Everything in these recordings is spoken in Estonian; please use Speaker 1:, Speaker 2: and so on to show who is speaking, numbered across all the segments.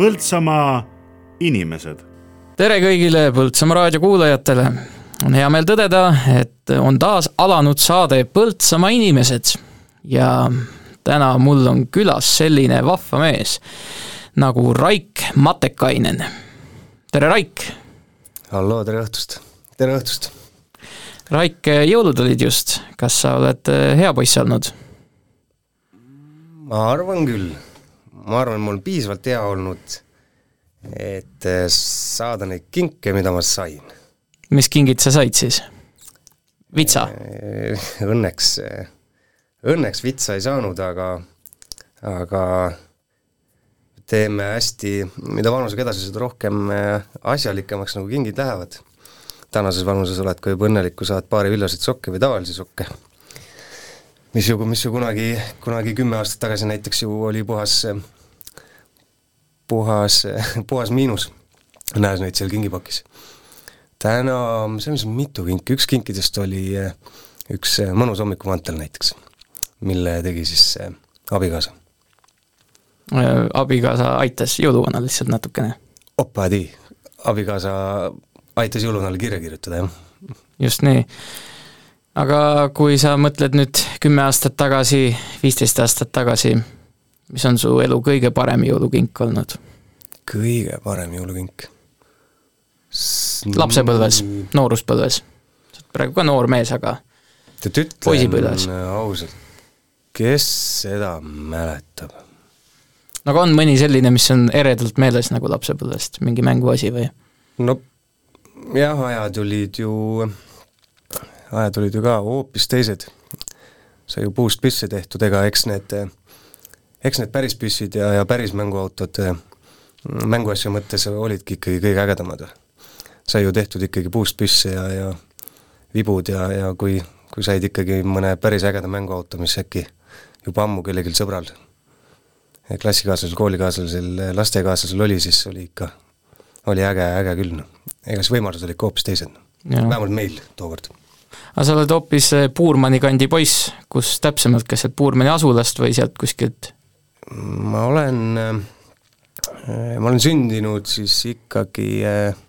Speaker 1: Põltsamaa inimesed.
Speaker 2: tere kõigile Põltsamaa raadio kuulajatele. on hea meel tõdeda, et on taas alanud saade Põltsamaa inimesed ja täna mul on külas selline vahva mees nagu Raik Matekainen. tere, Raik!
Speaker 3: halloo, tere õhtust! tere õhtust!
Speaker 2: Raik, jõulud olid just, kas sa oled eh, hea poiss olnud?
Speaker 3: ma arvan küll, ma arvan, mul on piisavalt hea olnud, et eh, saada neid kinke, mida ma sain.
Speaker 2: mis kingid sa said siis? vitsa?
Speaker 3: Eh, õnneks, õnneks vitsa ei saanud, aga, aga teeme hästi, mida vanusega edasi, seda rohkem asjalikemaks nagu kingid lähevad tänases vanuses oled ka juba õnnelik, kui saad paari villaseid sokke või tavalisi sokke. Mis ju, mis ju kunagi, kunagi kümme aastat tagasi näiteks ju oli puhas, puhas, puhas miinus, näes neid seal kingipakis. täna, see on mitu kinki, üks kinkidest oli üks mõnus hommikumantel näiteks, mille tegi siis abikaasa.
Speaker 2: abikaasa aitas jõuluvanal lihtsalt natukene?
Speaker 3: opadi, abikaasa aitas jõulunale kirja kirjutada, jah.
Speaker 2: just nii. Aga kui sa mõtled nüüd kümme aastat tagasi, viisteist aastat tagasi, mis on su elu kõige parem jõulukink olnud?
Speaker 3: kõige parem jõulukink?
Speaker 2: lapsepõlves, nooruspõlves? sa oled praegu ka noor mees, aga poisipõlves?
Speaker 3: ausalt, kes seda mäletab?
Speaker 2: no aga on mõni selline, mis on eredalt meeles nagu lapsepõlvest, mingi mänguasi või?
Speaker 3: no jah, ajad olid ju, ajad olid ju ka hoopis teised. sai ju puust püsse tehtud, ega eks need, eks need päris püssid ja, ja päris mänguautod mänguasja mõttes olidki ikkagi kõige ägedamad. sai ju tehtud ikkagi puust püsse ja, ja vibud ja, ja kui, kui said ikkagi mõne päris ägeda mänguauto, mis äkki juba ammu kellelgi sõbral, klassikaaslasel, koolikaaslasel, lastekaaslasel oli, siis oli ikka oli äge, äge küll, noh. ega siis võimalused olid ka hoopis teised, vähemalt meil tookord.
Speaker 2: Aga sa oled hoopis eh, Puurmani kandi poiss, kus täpsemalt, kas sealt Puurmani asulast või sealt kuskilt?
Speaker 3: ma olen, eh, ma olen sündinud siis ikkagi, eh,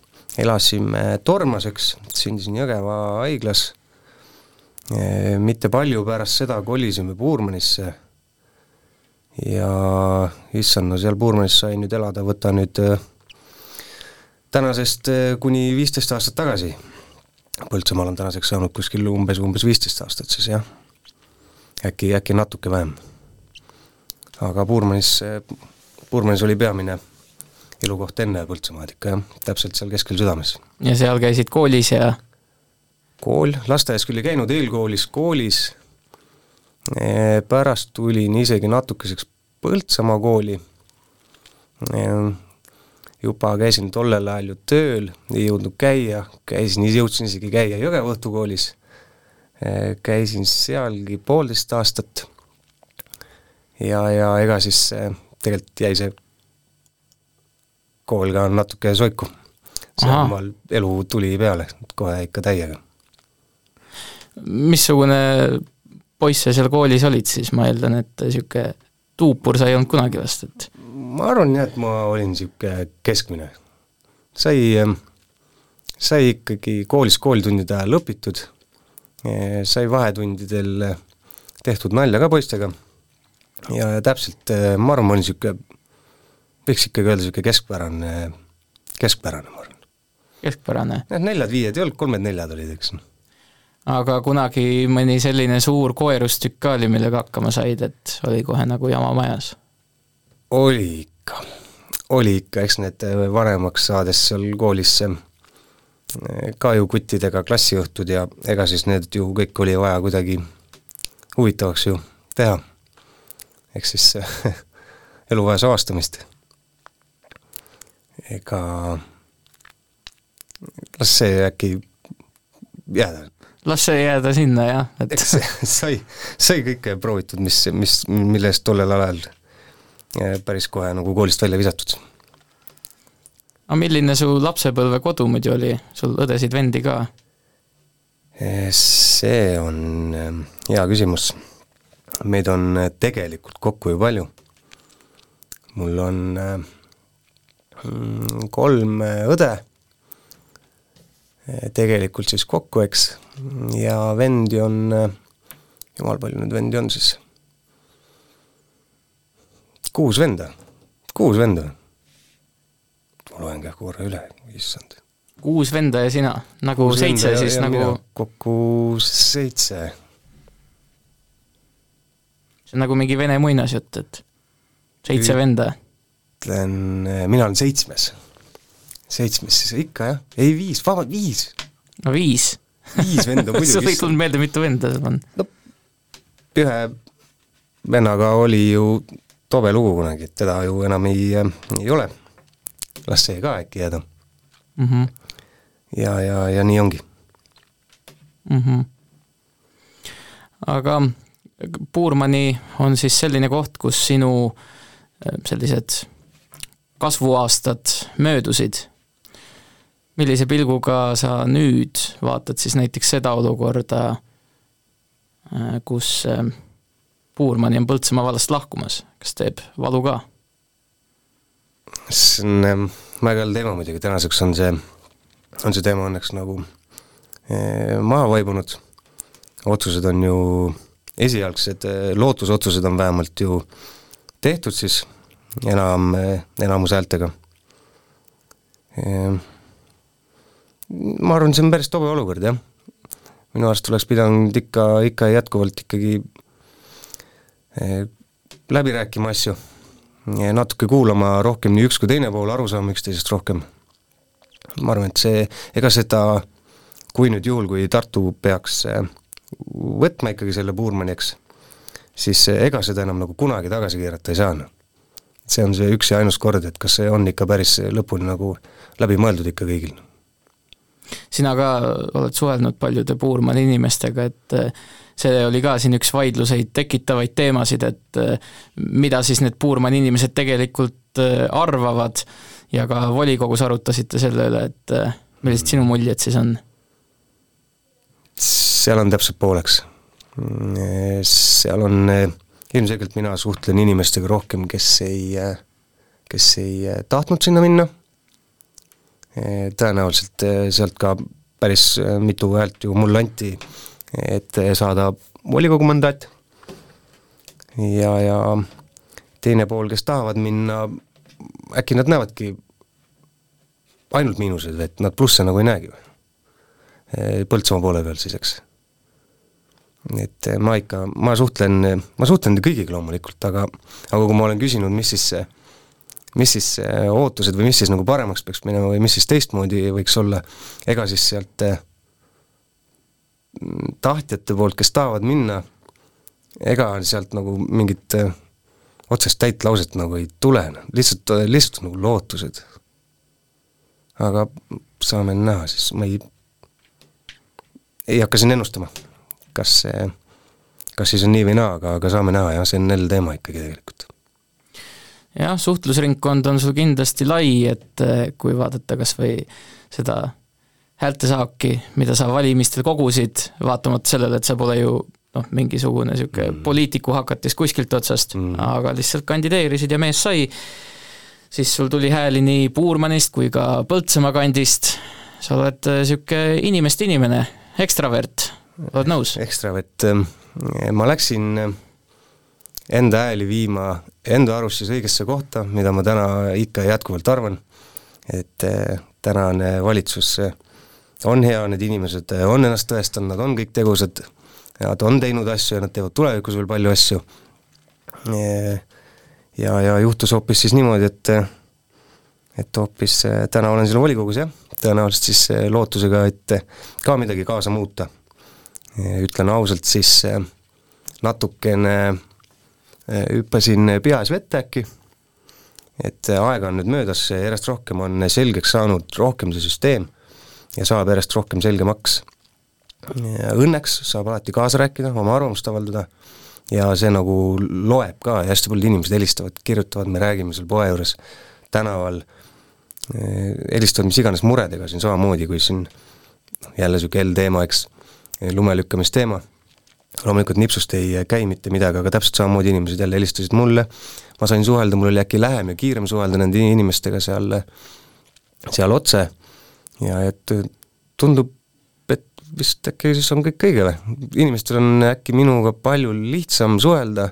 Speaker 3: elasime Tormaseks, sündisin Jõgeva haiglas, mitte palju pärast seda kolisime Puurmanisse ja issand, no seal Puurmanis sai nüüd elada, võta nüüd tänasest kuni viisteist aastat tagasi. Põltsamaal on tänaseks saanud kuskil umbes, umbes viisteist aastat siis jah. äkki, äkki natuke vähem. aga Puurmanis, Puurmanis oli peamine elukoht enne Põltsamaad ikka jah, täpselt seal keskel südames.
Speaker 2: ja seal käisid koolis ja?
Speaker 3: kool, lasteaias küll ei käinud, eelkoolis, koolis, eh, pärast tulin isegi natukeseks Põltsamaa kooli, eh, juba käisin tollel ajal ju tööl, ei jõudnud käia, käisin, jõudsin isegi käia Jõgeva õhtukoolis, eh, käisin sealgi poolteist aastat ja, ja ega siis eh, tegelikult jäi see kool ka natuke soiku. sealmaal elu tuli peale kohe ikka täiega.
Speaker 2: missugune poiss sa seal koolis olid siis, ma eeldan, et niisugune tuupur sa ei olnud kunagi vast, et
Speaker 3: ma arvan jah, et ma olin niisugune keskmine. sai, sai ikkagi koolis koolitundide ajal õpitud, sai vahetundidel tehtud nalja ka poistega ja, täpselt, äh, ma arvan, ma olin niisugune, võiks ikkagi öelda niisugune keskpärane, keskpärane, ma arvan.
Speaker 2: keskpärane?
Speaker 3: jah, neljad-viied ei olnud, kolmed-neljad olid, eks
Speaker 2: aga kunagi mõni selline suur koerustükk ka oli, millega hakkama said, et oli kohe nagu jama majas?
Speaker 3: Oli ikka, oli ikka, eks need äh, vanemaks saades seal koolis äh, ka ju kuttidega klassiõhtud ja ega siis need ju kõik oli vaja kuidagi huvitavaks ju teha. ehk siis äh, elu vajas avastamist. ega las see äkki jääda.
Speaker 2: las see jääda sinna, jah,
Speaker 3: et eks sai, sai kõike proovitud, mis, mis, mille eest tollel ajal päris kohe nagu koolist välja visatud.
Speaker 2: aga milline su lapsepõlvekodu muidu oli, sul õdesid-vendi ka?
Speaker 3: see on ähm, hea küsimus. meid on äh, tegelikult kokku ju palju. mul on, äh, mm, kolm õde, tegelikult siis kokku, eks, ja vendi on, jumal, palju neid vendi on siis? Kuus venda, kuus venda. ma loen kähku korra üle, issand.
Speaker 2: kuus venda ja sina, nagu kuus seitse siis ja, nagu
Speaker 3: kokku seitse.
Speaker 2: see on nagu mingi vene muinasjutt, et seitse venda
Speaker 3: ütlen, eh, mina olen seitsmes. seitsmes siis ikka jah, ei viis, vabalt viis.
Speaker 2: no viis.
Speaker 3: viis venda muidugi
Speaker 2: sul ei tulnud meelde, mitu venda sul on? no
Speaker 3: ühe vennaga oli ju tobe lugu kunagi, et teda ju enam ei, ei ole. las see ka äkki jääda
Speaker 2: mm. -hmm.
Speaker 3: ja, ja, ja nii ongi
Speaker 2: mm. -hmm. aga Puurmani on siis selline koht, kus sinu eh, sellised kasvuaastad möödusid. millise pilguga sa nüüd vaatad siis näiteks seda olukorda, äh, kus äh, Puurmani on Põltsamaa vallast lahkumas, kas teeb valu ka?
Speaker 3: see on väga hea teema muidugi, tänaseks on see, on see teema õnneks nagu äh, maha vaibunud, otsused on ju, esialgsed lootusotsused on vähemalt ju tehtud siis enam, enamuse häältega. Ehm, ma arvan, see on päris tobe olukord, jah. minu arust oleks pidanud ikka, ikka jätkuvalt ikkagi eh, läbi rääkima asju, natuke kuulama rohkem nii üks kui teine pool, aru saama üksteisest rohkem. ma arvan, et see, ega seda, kui nüüd juhul, kui Tartu peaks eh, võtma ikkagi selle Puurmani, eks, siis ega seda enam nagu kunagi tagasi keerata ei saa, noh see on see üks ja ainus kord, et kas see on ikka päris lõpuni nagu läbi mõeldud ikka kõigil.
Speaker 2: sina ka oled suhelnud paljude Puurmani inimestega, et see oli ka siin üks vaidluseid tekitavaid teemasid, et eh, mida siis need Puurmani inimesed tegelikult eh, arvavad ja ka volikogus arutasite selle üle, et millised sinu muljed siis on?
Speaker 3: seal on täpselt pooleks. Seal on ilmselgelt mina suhtlen inimestega rohkem, kes ei, kes ei tahtnud sinna minna, tõenäoliselt sealt ka päris mitu häält ju mulle anti, et saada volikogu mandaat ja, ja teine pool, kes tahavad minna, äkki nad näevadki ainult miinuseid, et nad plusse nagu ei näegi. Põltsamaa poole peal siis, eks et eh, ma ikka, ma suhtlen, ma suhtlen kõigiga loomulikult, aga aga kui ma olen küsinud, mis siis see mis siis ootused või mis siis nagu paremaks peaks minema või mis siis teistmoodi võiks olla, ega siis sealt eh, tahtjate poolt, kes tahavad minna, ega sealt nagu mingit eh, otsest täit lauset nagu ei tule, lihtsalt, lihtsalt nagu lootused. aga saame näha siis, ma ei, ei hakka siin ennustama kas see, kas siis on nii või naa, aga, aga saame näha jah, see on jälle teema ikkagi tegelikult.
Speaker 2: jah, suhtlusringkond on sul kindlasti lai, et eh, kui vaadata kas või seda häältesaaki, mida sa valimistel kogusid, vaatamata sellele, et sa pole ju noh, mingisugune niisugune mm. poliitiku hakatis kuskilt otsast mm., aga lihtsalt kandideerisid ja mees sai, siis sul tuli hääli nii Puurmanist kui ka Põltsamaa kandist, sa oled niisugune eh, inimeste inimene, ekstravert oled nõus?
Speaker 3: ekstravett, ähm, ma läksin äh, enda hääli viima enda arust siis õigesse kohta, mida ma täna ikka jätkuvalt arvan, et äh, tänane valitsus äh, on hea, need inimesed on ennast tõestanud, nad on kõik tegusad, nad on teinud asju ja nad teevad tulevikus veel palju asju. ja, ja juhtus hoopis siis niimoodi, et et hoopis täna olen siin volikogus jah, tõenäoliselt siis lootusega, et ka midagi kaasa muuta. Ütlen ausalt, siis natukene hüppasin peas vette äkki, et aega on nüüd möödas, järjest rohkem on selgeks saanud rohkem see süsteem ja saab järjest rohkem selgemaks. Õnneks saab alati kaasa rääkida, oma arvamust avaldada ja see nagu loeb ka ja hästi paljud inimesed helistavad, kirjutavad, me räägime seal poe juures, tänaval, helistavad mis iganes muredega siin samamoodi, kui siin jälle niisugune L-teema, eks lumelükkamisteema, loomulikult nipsust ei käi mitte midagi, aga täpselt samamoodi inimesed jälle helistasid mulle, ma sain suhelda, mul oli äkki lähem ja kiirem suhelda nende inimestega seal, seal otse ja et tundub, et vist äkki siis on kõik õige või, inimestel on äkki minuga palju lihtsam suhelda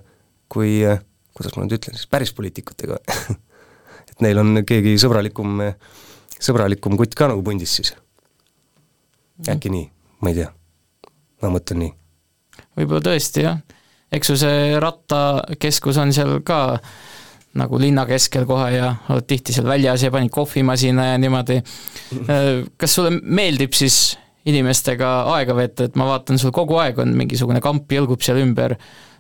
Speaker 3: kui, kuidas ma nüüd ütlen siis, päris poliitikutega. Et neil on keegi sõbralikum, sõbralikum kutt ka nagu pundis siis. äkki nii, ma ei tea, ma mõtlen nii.
Speaker 2: Võib-olla tõesti jah, eks ju see rattakeskus on seal ka nagu linna keskel kohe ja oled tihti seal väljas ja panid kohvimasina ja niimoodi. kas sulle meeldib siis inimestega aega veeta, et ma vaatan, sul kogu aeg on mingisugune kamp jõlgub seal ümber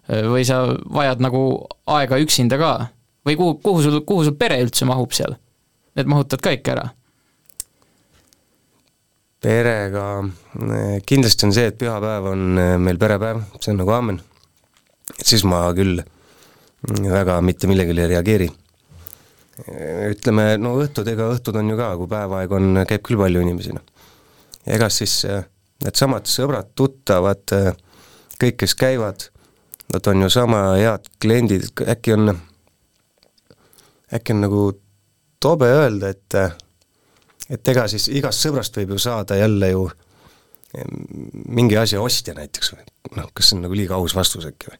Speaker 2: või sa vajad nagu aega üksinda ka? või kuhu, kuhu sul, kuhu sul pere üldse mahub seal? Need mahutad ka ikka ära?
Speaker 3: perega, kindlasti on see, et pühapäev on meil perepäev, see on nagu aamen, siis ma küll väga mitte millegile ei reageeri. ütleme, no õhtud, ega õhtud on ju ka, kui päevaeg on, käib küll palju inimesi, noh. ega siis eh, needsamad sõbrad, tuttavad, eh, kõik, kes käivad, nad on ju sama head kliendid, äkki on, äkki on nagu tobe öelda, et et ega siis igast sõbrast võib ju saada jälle ju mingi asja ostja näiteks või noh, kas see on nagu liiga aus vastus äkki või?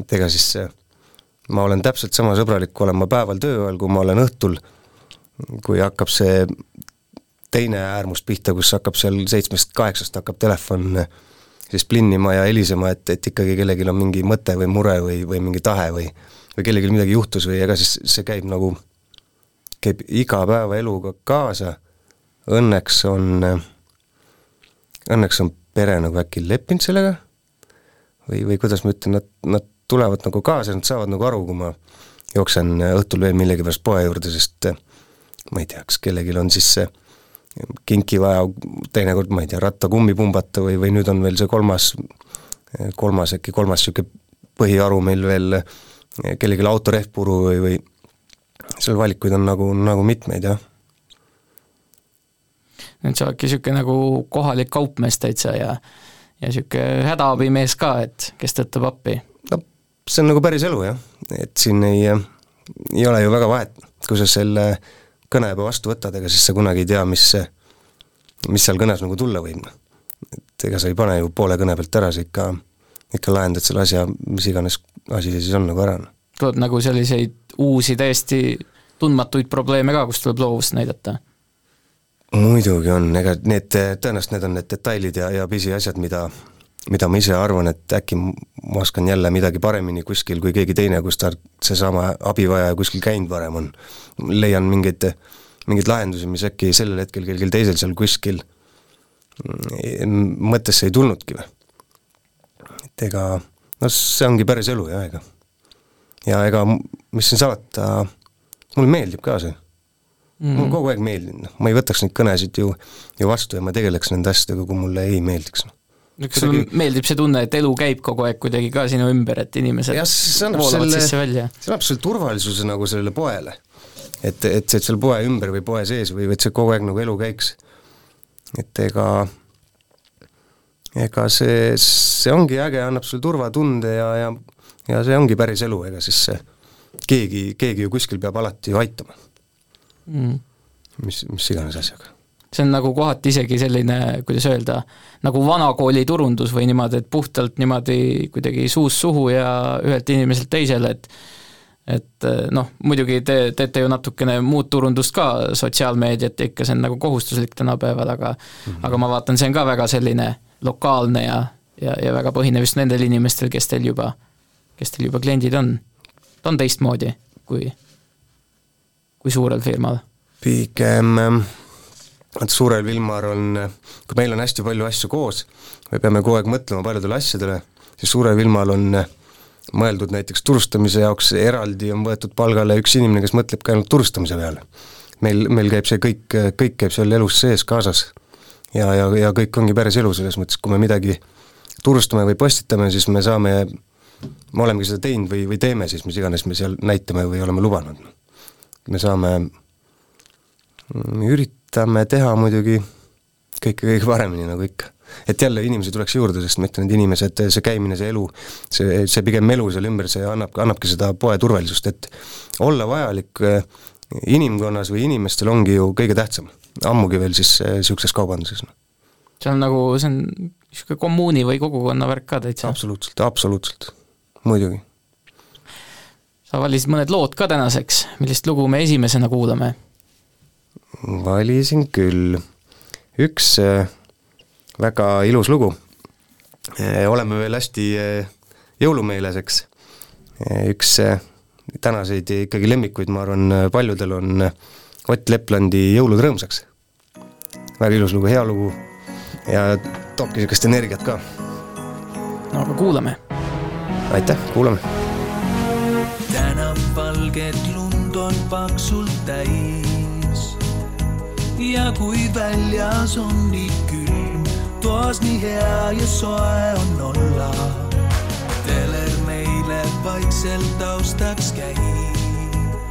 Speaker 3: et ega siis see, ma olen täpselt sama sõbralik, kui olen ma päeval töö ajal, kui ma olen õhtul, kui hakkab see teine äärmus pihta, kus hakkab seal seitsmest-kaheksast hakkab telefon siis plinnima ja helisema, et, et ikkagi kellelgi on mingi mõte või mure või, või mingi tahe või või kellelgi midagi juhtus või ega siis see käib nagu, käib igapäevaeluga kaasa. Õnneks on, õnneks on pere nagu äkki leppinud sellega? Või, või kuidas ma ütlen, nad, nad tulevad nagu kaasa, nad saavad nagu aru, kui ma jooksen õhtul veel millegipärast poe juurde, sest ma ei tea, kas kellelgi on siis see kinki vaja teinekord, ma ei tea, rattakummi pumbata või, või nüüd on veel see kolmas, kolmas äkki kolmas niisugune põhiharu meil veel kellelgi autorehvpuru või, või seal valikuid on nagu, nagu mitmeid, jah
Speaker 2: et sa oledki niisugune nagu kohalik kaupmees täitsa ja ja niisugune hädaabimees ka, et kes tõttab appi.
Speaker 3: no see on nagu päris elu jah, et siin ei, ei ole ju väga vahet, kui sa selle kõne juba vastu võtad, ega siis sa kunagi ei tea, mis, mis seal kõnes nagu tulla võib. et ega sa ei pane ju poole kõne pealt ära, sa ikka, ikka lahendad selle asja, mis iganes asi see siis on nagu ära.
Speaker 2: tuleb nagu selliseid uusi täiesti tundmatuid probleeme ka, kus tuleb loovust näidata
Speaker 3: muidugi on, ega need, tõenäoliselt need on need detailid ja, ja pisiasjad, mida, mida ma ise arvan, et äkki ma oskan jälle midagi paremini kuskil kui keegi teine, kus ta seesama abivajaja kuskil käinud varem on. leian mingeid, mingeid lahendusi, mis äkki sellel hetkel kellelgi teisel seal kuskil mõttesse ei tulnudki või. et ega noh, see ongi päris elu jah, ega. ja ega mis siin salata, mulle meeldib ka see mm. mulle kogu aeg meeldinud, noh, ma ei võtaks neid kõnesid ju, ju vastu ja ma tegeleks nende asjadega, kui mulle ei meeldiks,
Speaker 2: no kas sulle meeldib see tunne, et elu käib kogu aeg kuidagi ka sinu ümber, et inimesed
Speaker 3: jah, see annab selle, see annab selle turvalisuse nagu sellele poele. et, et, et seal poe ümber või poe sees või, et see kogu aeg nagu elu käiks. et ega, ega see, see ongi äge, annab sulle turvatunde ja, ja ja see ongi päris elu, ega siis see keegi, keegi ju kuskil peab alati ju aitama mm.. mis, mis iganes asjaga.
Speaker 2: See on nagu kohati isegi selline, kuidas öelda, nagu vanakooli turundus või niimoodi, et puhtalt niimoodi kuidagi suust suhu ja ühelt inimeselt teisele, et et noh, muidugi te teete ju natukene muud turundust ka, sotsiaalmeediat ja ikka see on nagu kohustuslik tänapäeval, aga mm -hmm. aga ma vaatan, see on ka väga selline lokaalne ja, ja, ja väga põhineb just nendel inimestel, kes teil juba, kes teil juba kliendid on. ta on teistmoodi kui kui suurel firmal?
Speaker 3: pigem et suurel Vilmar on, kui meil on hästi palju asju koos, me peame kogu aeg mõtlema paljudele asjadele, siis suurel Vilmal on mõeldud näiteks turustamise jaoks eraldi on võetud palgale üks inimene, kes mõtlebki ainult turustamise peale. meil, meil käib see kõik, kõik käib seal elus sees kaasas. ja, ja, ja kõik ongi päris elu selles mõttes, kui me midagi turustame või postitame, siis me saame, me olemegi seda teinud või, või teeme siis, mis iganes me seal näitame või oleme lubanud me saame, üritame teha muidugi kõike kõige paremini, nagu ikka. et jälle inimesi tuleks juurde, sest ma ütlen, et inimesed, see käimine, see elu, see, see pigem elu seal ümber, see annab, annabki seda poe turvalisust, et olla vajalik äh, inimkonnas või inimestel ongi ju kõige tähtsam, ammugi veel siis niisuguses kaubanduses. Noh.
Speaker 2: see on nagu, see on niisugune kommuuni või kogukonna värk ka täitsa?
Speaker 3: absoluutselt, absoluutselt, muidugi.
Speaker 2: sa valisid mõned lood ka tänaseks, millist lugu me esimesena kuulame?
Speaker 3: Valisin küll, üks äh, väga ilus lugu, äh, oleme veel hästi äh, jõulumeeles, eks, üks tänaseid ikkagi lemmikuid, ma arvan, paljudel on Ott Leplandi Jõulud rõõmsaks. väga ilus lugu, hea lugu ja toobki niisugust energiat ka.
Speaker 2: no aga kuulame.
Speaker 3: aitäh, kuulame.
Speaker 4: tänav valget lund on paksult täis ja kui väljas on nii külm, toas nii hea ja soe on olla teler meile vaikselt taustaks käib.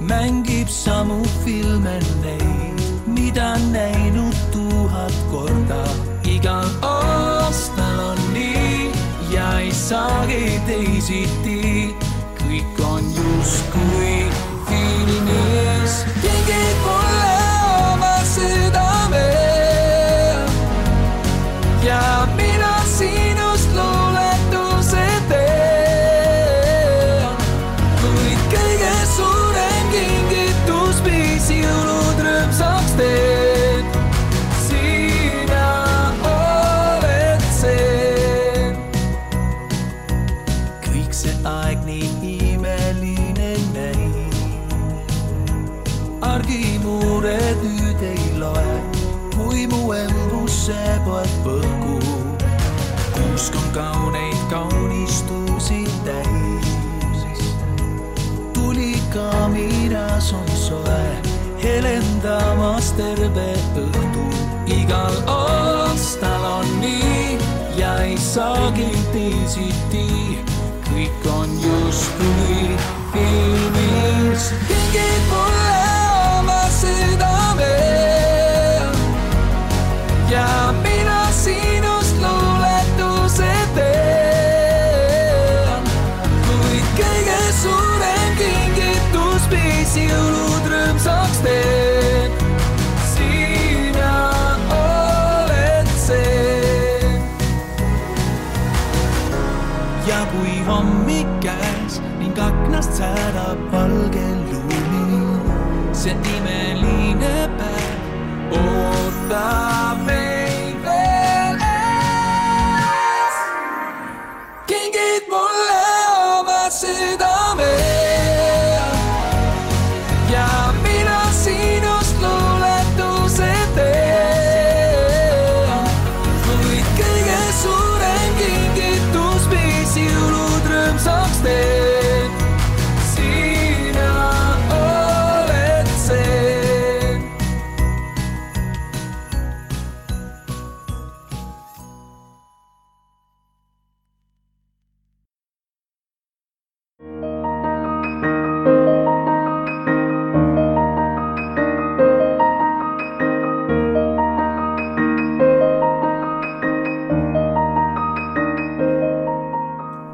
Speaker 4: mängib samu filme neid, mida näinud tuhat korda. igal aastal on nii ja ei saagi teisiti. kõik on justkui filmis. kingid mulle kauneid kaunistusi täis. tuli kaminas on soe, helendamas terve õhtu. igal aastal on nii ja ei saagi teisiti. kõik on justkui filmis. kingid mulle oma südame ja mina ning aknast särab valge lumi, see imeline päev ootab meid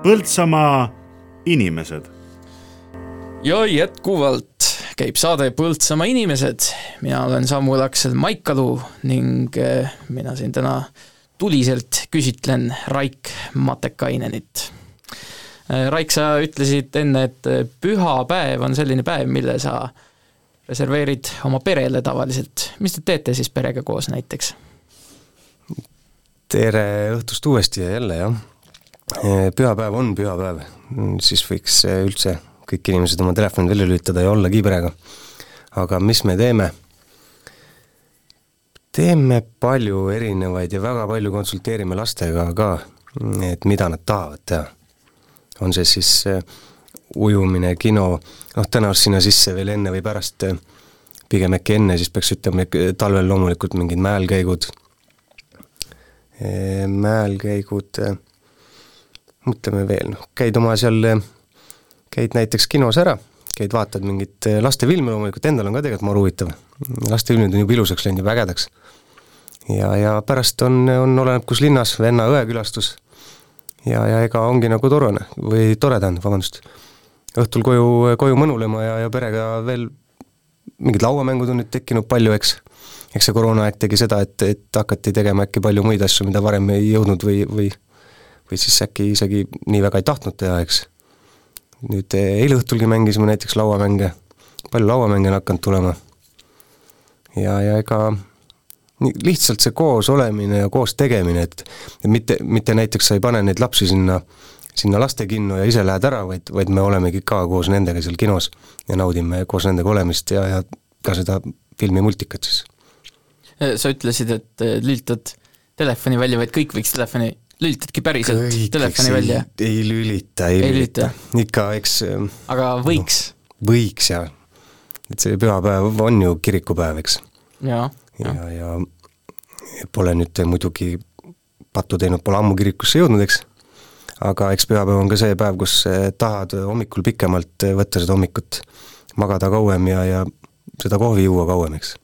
Speaker 1: Põltsamaa inimesed.
Speaker 2: ja jätkuvalt käib saade Põltsamaa inimesed, mina olen Samuel Aksel Maikalu ning eh, mina siin täna tuliselt küsitlen Raik Matekainenit. Raik, sa ütlesid enne, et eh, pühapäev on selline päev, mille sa reserveerid oma perele tavaliselt. mis te teete siis perega koos näiteks?
Speaker 3: tere õhtust uuesti ja jälle, jah. Pühapäev on pühapäev, siis võiks üldse kõik inimesed oma telefonid välja lülitada ja ollagi perega. aga mis me teeme? teeme palju erinevaid ja väga palju konsulteerime lastega ka, et mida nad tahavad teha. on see siis äh, ujumine, kino, noh tõenäoliselt sinna sisse veel enne või pärast, äh, pigem äkki enne, siis peaks ütlema, talvel loomulikult mingid mäelkäigud, mäelkäigud, mõtleme veel, noh, käid oma seal, käid näiteks kinos ära, käid vaatad mingit lastefilmi loomulikult, endal on ka tegelikult maru huvitav. lastefilmid on juba ilusaks läinud, juba ägedaks. ja, ja pärast on, on, oleneb kus linnas, venna-õe külastus ja, ja ega ongi nagu torune või tore tähendab, vabandust. õhtul koju, koju mõnulema ja, ja perega veel mingid lauamängud on nüüd tekkinud palju, eks. eks see koroonaaeg tegi seda, et, et hakati tegema äkki palju muid asju, mida varem ei jõudnud või, või või siis äkki isegi nii väga ei tahtnud teha, eks. nüüd eile õhtulgi mängisime näiteks lauamänge, palju lauamänge on hakanud tulema. ja, ja ega lihtsalt see koos olemine ja koos tegemine, et mitte, mitte näiteks sa ei pane neid lapsi sinna, sinna lastekinno ja ise lähed ära, vaid, vaid me olemegi ka koos nendega seal kinos ja naudime koos nendega olemist ja, ja ka seda filmi Multikat siis.
Speaker 2: sa ütlesid, et lülitad telefoni välja, vaid kõik võiks telefoni, lülitadki päriselt kõik, telefoni välja?
Speaker 3: ei lülita, ei, lülita, lülita., ikka eks
Speaker 2: aga võiks
Speaker 3: no,? võiks jah, et see pühapäev on ju kirikupäev, eks.
Speaker 2: ja,
Speaker 3: ja, ja, ja pole nüüd muidugi pattu teinud, pole ammu kirikusse jõudnud, eks, aga eks pühapäev on ka see päev, kus tahad hommikul pikemalt võtta seda hommikut, magada kauem ja, ja seda kohvi juua kauem, eks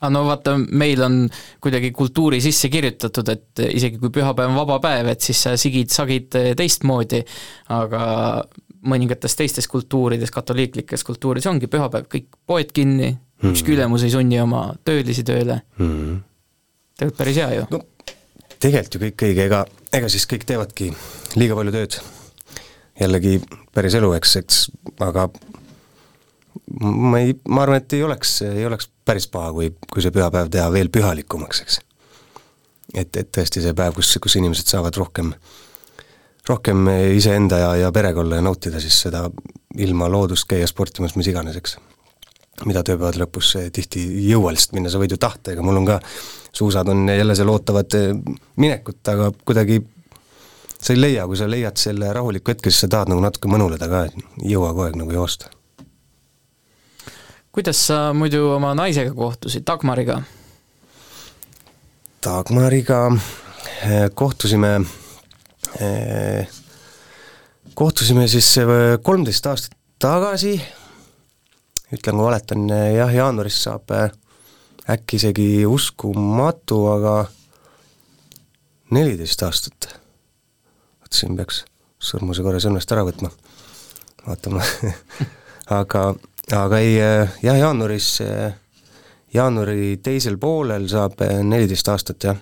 Speaker 2: aga no vaata, meil on kuidagi kultuuri sisse kirjutatud, et isegi kui pühapäev on vaba päev, et siis sa sigid-sagid teistmoodi, aga mõningates teistes kultuurides, katoliiklikes kultuurides ongi pühapäev kõik poed kinni mm, -hmm. ükski ülemus ei sunni oma töölisi tööle mm. -hmm. tegelikult päris hea ju.
Speaker 3: no tegelikult ju kõik õige, ega, ega siis kõik teevadki liiga palju tööd. jällegi päris elu, eks, eks, aga ma ei, ma arvan, et ei oleks, ei oleks päris paha, kui, kui see pühapäev teha veel pühalikumaks, eks. et, et tõesti see päev, kus, kus inimesed saavad rohkem, rohkem iseenda ja, ja perega olla ja nautida siis seda ilma loodust käia sportimas, mis iganes, eks. mida tööpäevade lõpus tihti ei jõua lihtsalt minna, sa võid ju tahta, ega mul on ka, suusad on jälle seal ootavad minekut, aga kuidagi sa ei leia, kui sa leiad selle rahuliku hetke, siis sa tahad nagu natuke mõnuleda ka, et jõua kogu aeg nagu joosta
Speaker 2: kuidas sa muidu oma naisega kohtusid, Dagmariga?
Speaker 3: Dagmariga eh, kohtusime, eh, kohtusime siis eh, kolmteist aastat tagasi, ütlen, kui valetan, jah, jaanuaris saab äkki isegi uskumatu, aga neliteist aastat. vot siin peaks sõrmuse korra sõrmest ära võtma, vaatama aga aga ei, äh, jah, jaanuaris, äh, jaanuari teisel poolel saab äh, neliteist aastat, jah.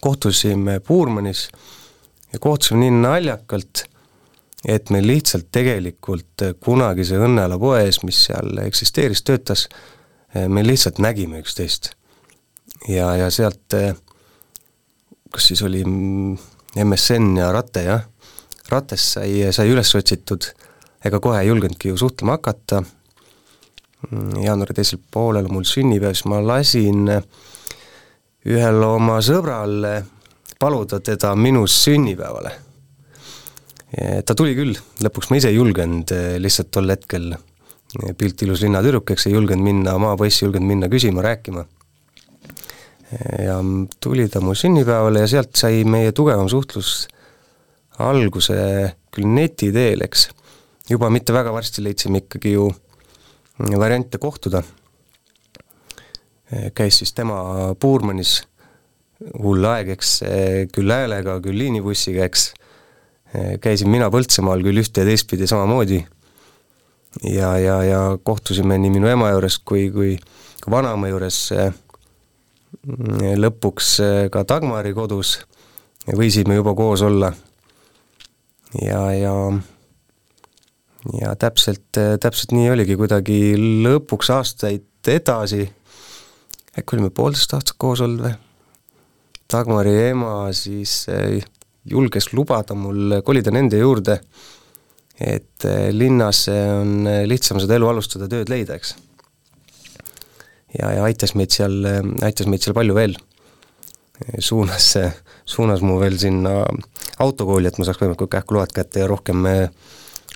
Speaker 3: kohtusime Puurmanis ja kohtusime nii naljakalt, et me lihtsalt tegelikult kunagise Õnnela poes, mis seal eksisteeris, töötas, me lihtsalt nägime üksteist. ja, ja sealt, kas siis oli MSN ja Rate, jah, Rates sai, sai üles otsitud, ega kohe ei julgenudki ju suhtlema hakata Mm, jaanuari teisel poolel mul sünnipäev, siis ma lasin ühel oma sõbral paluda teda minu sünnipäevale. ta tuli küll, lõpuks ma ise ei julgenud eh, lihtsalt tol hetkel, eh, pilt ilus linnatüdruk, eks ei julgenud minna, maapoiss ei julgenud minna küsima, rääkima. Ja tuli ta mu sünnipäevale ja sealt sai meie tugevam suhtlus alguse küll neti teel, eks. juba mitte väga varsti leidsime ikkagi ju variante kohtuda. käis siis tema Puurmanis, hull aeg, eks, küll häälega, küll liinibussiga, eks, käisin mina Põltsamaal küll ühte ja teistpidi samamoodi. Ja, ja, ja kohtusime nii minu ema juures kui, kui ka vanaema juures. Lõpuks ka Dagmari kodus, võisime juba koos olla. Ja, ja ja täpselt, täpselt nii oligi, kuidagi lõpuks aastaid edasi, äkki olime poolteist aastat koos olnud või, Dagmari ema siis eh, julges lubada mul kolida nende juurde, et eh, linnas on lihtsam seda elu alustada, tööd leida, eks. ja, ja aitas meid seal, aitas meid seal palju veel. suunas, suunas mu veel sinna autokooli, et ma saaks võimalikult kähkuload kätte ja rohkem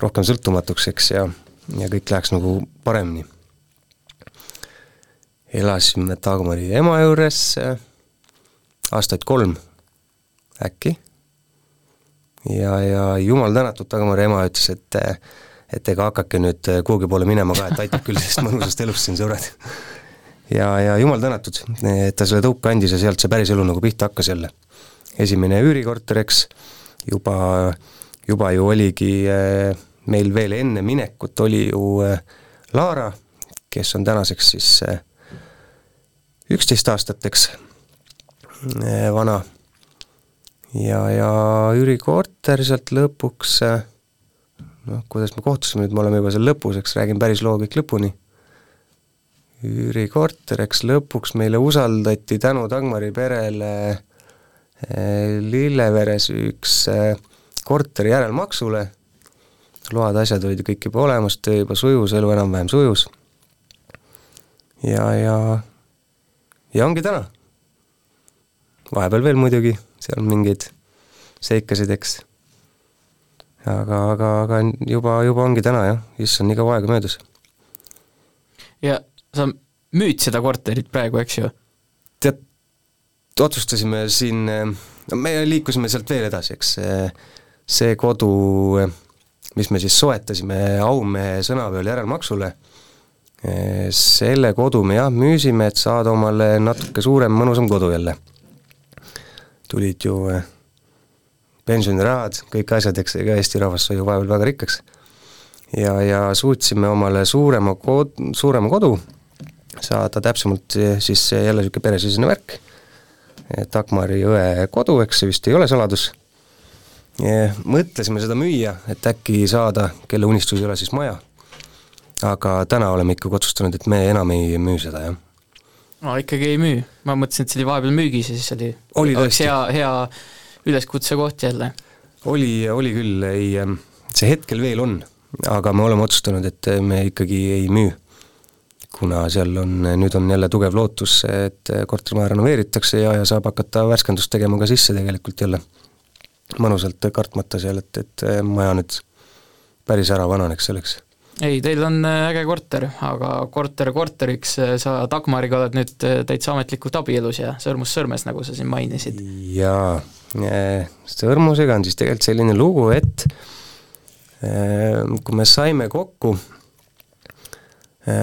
Speaker 3: rohkem sõltumatuks, eks, ja, ja kõik läheks nagu paremini. elasime Dagmari ema juures aastaid kolm äkki ja, ja jumal tänatud, Dagmari ema ütles, et et ega hakake nüüd kuhugi poole minema ka, et aitab küll sellest mõnusast elust siin, sõbrad. ja, ja jumal tänatud, et ta selle tõuke andis ja sealt see päris elu nagu pihta hakkas jälle. esimene üürikorter, eks, juba, juba ju oligi äh, meil veel enne minekut oli ju äh, Laara, kes on tänaseks siis äh, üksteist aastat, eks, vana. ja, ja üürikorter sealt lõpuks noh, kuidas me kohtusime, nüüd me oleme juba seal lõpus, eks räägin päris loo kõik lõpuni üürikorter, eks lõpuks meile usaldati tänu Dagmari perele eh, Lilleveres üks eh, korteri järelmaksule, load, asjad olid ju kõik juba olemas, töö juba sujus, elu enam-vähem sujus. ja, ja, ja ongi täna. vahepeal veel muidugi, seal mingeid seikasid, eks. aga, aga, aga juba, juba ongi täna jah, issand, nii kaua aega möödas.
Speaker 2: ja sa müüd seda korterit praegu, eks ju?
Speaker 3: tead, otsustasime siin, no me liikusime sealt veel edasi, eks see, kodu, mis me siis soetasime aumehe sõnaveol järelmaksule, selle kodu me jah, müüsime, et saada omale natuke suurem, mõnusam kodu jälle. tulid ju pensionirahad, kõik asjad, eks ega Eesti rahvas sai ju vahepeal väga rikkaks. ja, ja suutsime omale suurema kod-, suurema kodu saada täpsemalt siis jälle niisugune peresisene värk, Dagmari õe kodu, eks see vist ei ole saladus, mõtlesime seda müüa, et äkki saada, kelle unistus ei ole siis maja, aga täna oleme ikkagi otsustanud, et me enam ei müü seda, jah.
Speaker 2: no ikkagi ei müü, ma mõtlesin, et see oli vahepeal müügis ja siis oli,
Speaker 3: oli
Speaker 2: oleks hea, hea üleskutsekoht jälle.
Speaker 3: oli, oli küll, ei, see hetkel veel on, aga me oleme otsustanud, et me ikkagi ei müü kuna seal on, nüüd on jälle tugev lootus, et kortermaja renoveeritakse ja, ja saab hakata värskendust tegema ka sisse tegelikult jälle. Mõnusalt kartmata seal, et, et maja nüüd päris ära vananeks selleks.
Speaker 2: ei, teil on äh, äge korter, aga korter korteriks, äh, sa Dagmariga oled nüüd täitsa ametlikult abielus ja sõrmus sõrmes, nagu sa siin mainisid.
Speaker 3: jaa, sõrmusega on siis tegelikult selline lugu, et kui me saime kokku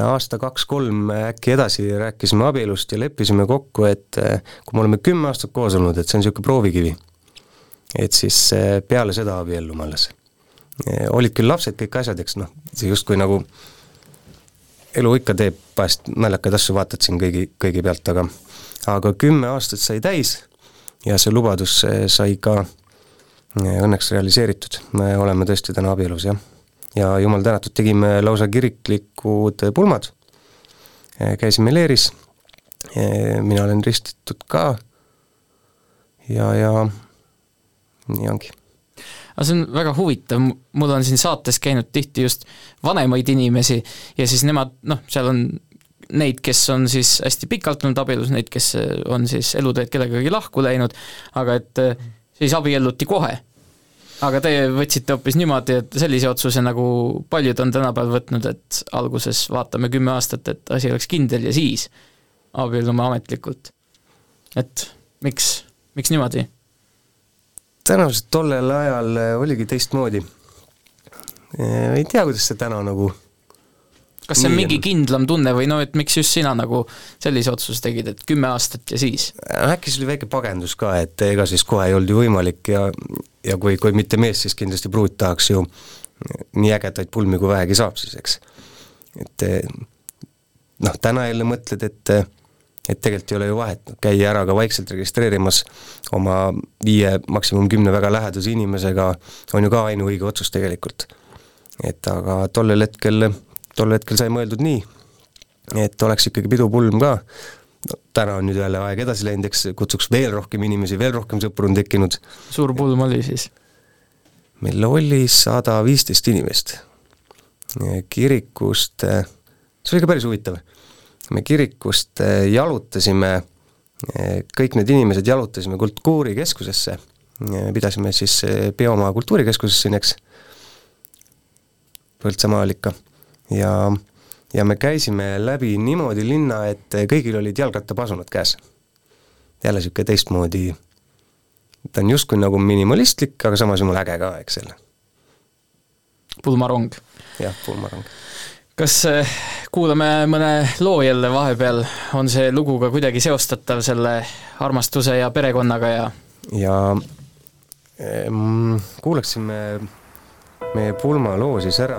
Speaker 3: aasta kaks-kolm äkki edasi rääkisime abielust ja leppisime kokku, et kui me oleme kümme aastat koos olnud, et see on niisugune proovikivi, et siis äh, peale seda abiellume alles. olid küll lapsed, kõik asjad, eks noh, see justkui nagu elu ikka teeb vahest naljakaid asju, vaatad siin kõigi, kõigi pealt, aga aga kümme aastat sai täis ja see lubadus sai ka õnneks realiseeritud, me oleme tõesti täna abielus, jah. Ja jumal tänatud, tegime lausa kiriklikud pulmad, käisime leeris, mina olen ristitud ka. Ja, ja nii ongi
Speaker 2: aga see on väga huvitav, mul on siin saates käinud tihti just vanemaid inimesi ja siis nemad, noh, seal on neid, kes on siis hästi pikalt olnud abielus, neid, kes on siis eluteed kellegagi lahku läinud, aga et siis abielluti kohe aga teie võtsite hoopis niimoodi, et sellise otsuse, nagu paljud on tänapäeval võtnud, et alguses vaatame kümme aastat, et asi oleks kindel ja siis abiellume ametlikult. et miks, miks niimoodi?
Speaker 3: Tõenäoliselt tollel ajal oligi teistmoodi. ei tea, kuidas see täna nagu
Speaker 2: kas see on mingi kindlam tunne või no et miks just sina nagu sellise otsuse tegid, et kümme aastat ja siis?
Speaker 3: äkki see oli väike pagendus ka, et ega siis kohe ei olnud ju võimalik ja ja kui, kui mitte mees, siis kindlasti pruut tahaks ju nii ägedaid pulmi, kui vähegi saab siis, eks. et noh, täna jälle mõtled, et et tegelikult ei ole ju vahet, käia ära ka vaikselt registreerimas oma viie, maksimum kümne väga lähedase inimesega, on ju ka ainuõige otsus tegelikult. et aga tollel hetkel tol hetkel sai mõeldud nii, et oleks ikkagi pidupulm ka, no täna on nüüd jälle aeg edasi läinud, eks kutsuks veel rohkem inimesi, veel rohkem sõpru on tekkinud.
Speaker 2: suur pulm oli siis?
Speaker 3: meil oli sada viisteist inimest. kirikust, see oli ka päris huvitav, me kirikust jalutasime, kõik need inimesed jalutasime kultuurikeskusesse, pidasime siis Peomaa kultuurikeskuses siin, eks, Põltsamaal ikka ja, ja me käisime läbi niimoodi linna, et kõigil olid jalgrattapasunad käes. jälle niisugune teistmoodi, ta on justkui nagu minimalistlik, aga samas jumala äge ka, eks selle.
Speaker 2: pulmarong.
Speaker 3: jah, pulmarong.
Speaker 2: Kas äh, kuulame mõne loo jälle vahepeal, on see lugu ka kuidagi seostatav selle armastuse ja perekonnaga ja?
Speaker 3: ja kuulaksime meie pulmaloo siis ära,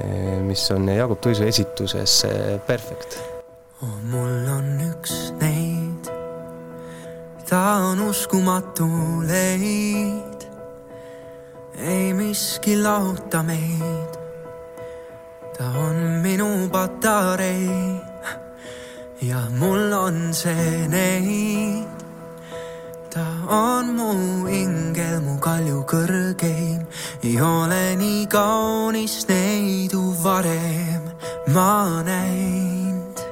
Speaker 3: eh, mis on Jaagup Tuisu esituses Perfect
Speaker 5: oh,. mul on üks neid, ta on uskumatu leid, ei miski lahuta meid ta on minu patarei ja mul on see neid. ta on mu ingel, mu kalju kõrgeim, ei ole nii kaunis neidu varem ma näinud.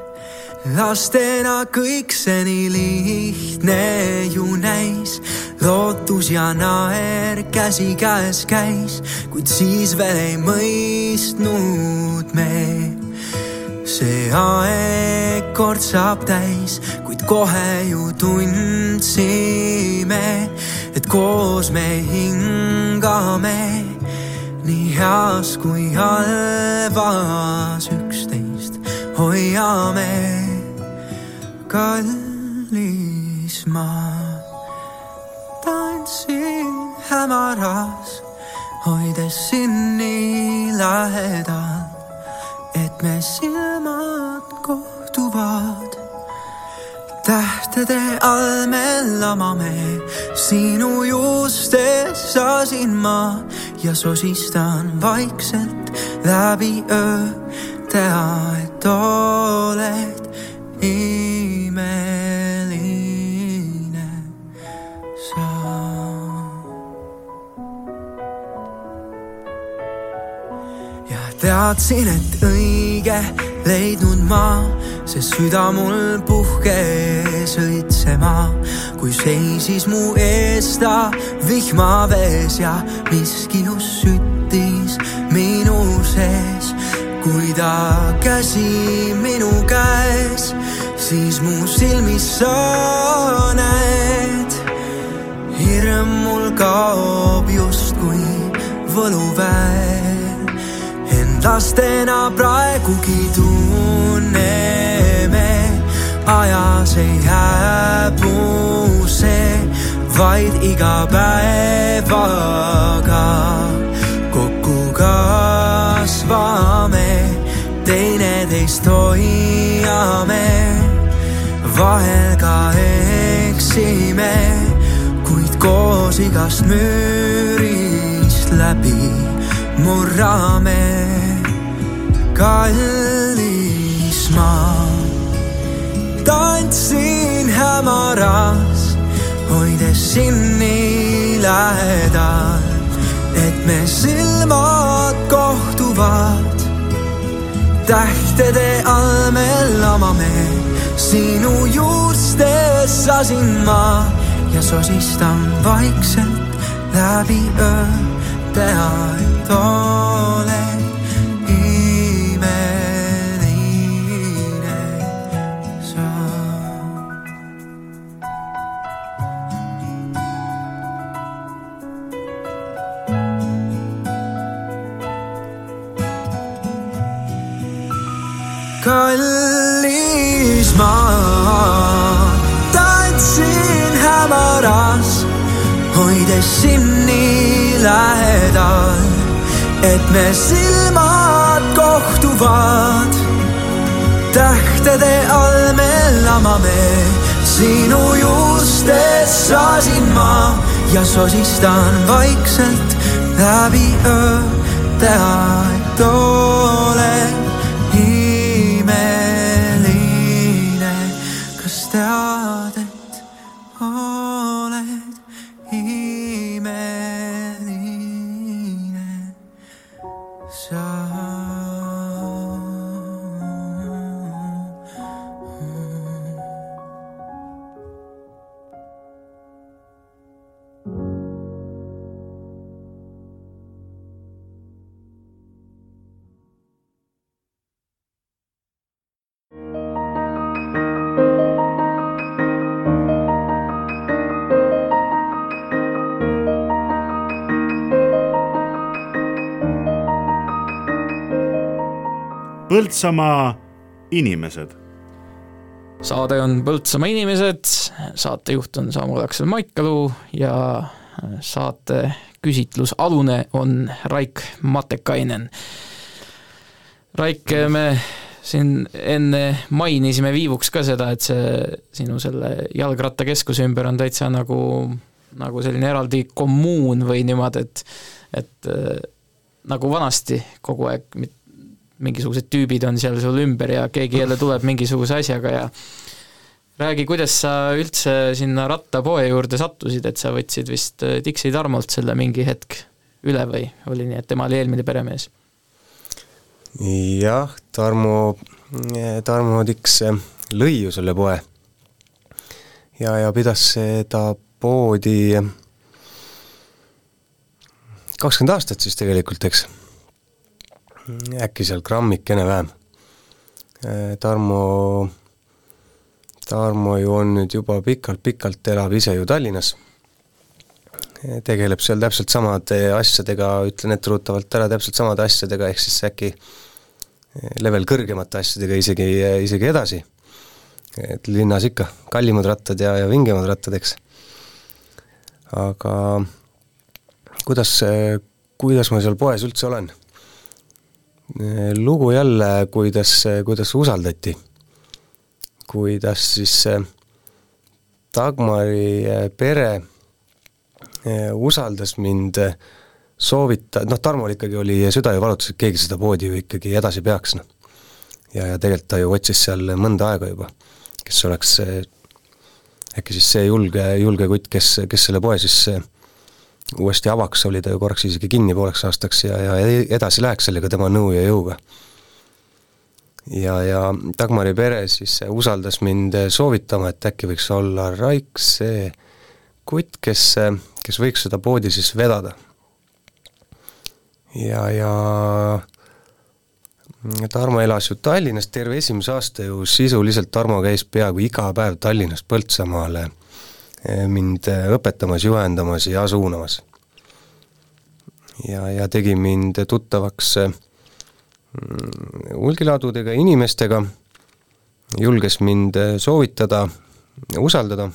Speaker 5: lastena kõik see nii lihtne ju näis lootus ja naer käsikäes käis, kuid siis veel ei mõistnud me. see aeg kord saab täis, kuid kohe ju tundsime, et koos me hingame nii heas kui halvas üksteist hoiame kallis maa tantsin hämaras, hoides sind nii lähedal, et me silmad kohtuvad. tähtede all me lamame, sinu juustes asin ma ja sosistan vaikselt läbi öö, tea, et oled ime teadsin, et õige leidnud ma, sest süda mul puhkes õitsema, kui seisis mu ees ta vihmavees ja miski just süttis minu sees. kui ta käsi minu käes, siis mu silmis sa näed. hirm mul kaob justkui võluväe lastena praegugi tunneme, ajas ei hääbu see, vaid iga päevaga kokku kasvame, teineteist hoiame, vahel ka eksime, kuid koos igast müürist läbi murrame kallis maa. tantsin hämaras, hoides sind nii lähedal, et me silmad kohtuvad. tähtede all me lamame, sinu juustes asin ma ja sosistan vaikselt läbi öö, tea, et hoides sind nii lähedal, et me silmad kohtuvad. tähtede all me lamame, sinu juustes sasin ma ja sosistan vaikselt läbi öö, teha, et oled
Speaker 1: Põltsamaa inimesed.
Speaker 2: saade on Põltsamaa inimesed, saatejuht on Samuel Aksel Maikalu ja saate küsitlusalune on Raik Matekainen. Raik, me siin enne mainisime viivuks ka seda, et see sinu selle jalgrattakeskuse ümber on täitsa nagu, nagu selline eraldi kommuun või niimoodi, et et nagu vanasti kogu aeg mingisugused tüübid on seal sul ümber ja keegi jälle tuleb mingisuguse asjaga ja räägi, kuidas sa üldse sinna rattapoe juurde sattusid, et sa võtsid vist äh, Dixi Tarmolt selle mingi hetk üle või oli nii, et tema oli eelmine peremees?
Speaker 3: jah, Tarmo, Tarmo Tiks lõi ju selle poe. ja, ja pidas seda poodi kakskümmend aastat siis tegelikult, eks. Äkki seal grammikene vähem. Tarmo, Tarmo ju on nüüd juba pikalt-pikalt, elab ise ju Tallinnas tegeleb seal täpselt samade asjadega, ütlen etteruttavalt ära, täpselt samade asjadega, ehk siis äkki level kõrgemate asjadega isegi, isegi edasi. et linnas ikka kallimad rattad ja, ja vingemad rattad, eks. aga kuidas, kuidas ma seal poes üldse olen? Lugu jälle, kuidas, kuidas usaldati. kuidas siis Dagmari pere Eh, usaldas mind eh, soovita-, noh, Tarmol ikkagi oli süda ju valutas, et keegi seda poodi ju ikkagi edasi peaks, noh. ja, ja tegelikult ta ju otsis seal mõnda aega juba, kes oleks äkki siis see julge, julge kutt, kes, kes selle poe siis uuesti avaks, oli ta ju korraks isegi kinni pooleks aastaks ja, ja edasi läheks sellega tema nõu ja jõuga. ja, ja Dagmari pere siis usaldas mind soovitama, et äkki võiks olla Raik see kutt, kes kes võiks seda poodi siis vedada. ja, ja Tarmo elas ju Tallinnas terve esimese aasta ju sisuliselt, Tarmo käis peaaegu iga päev Tallinnast Põltsamaale mind eh, õpetamas, juhendamas ja suunamas. ja, ja tegi mind tuttavaks eh, hulgilaadudega inimestega, julges mind soovitada, usaldada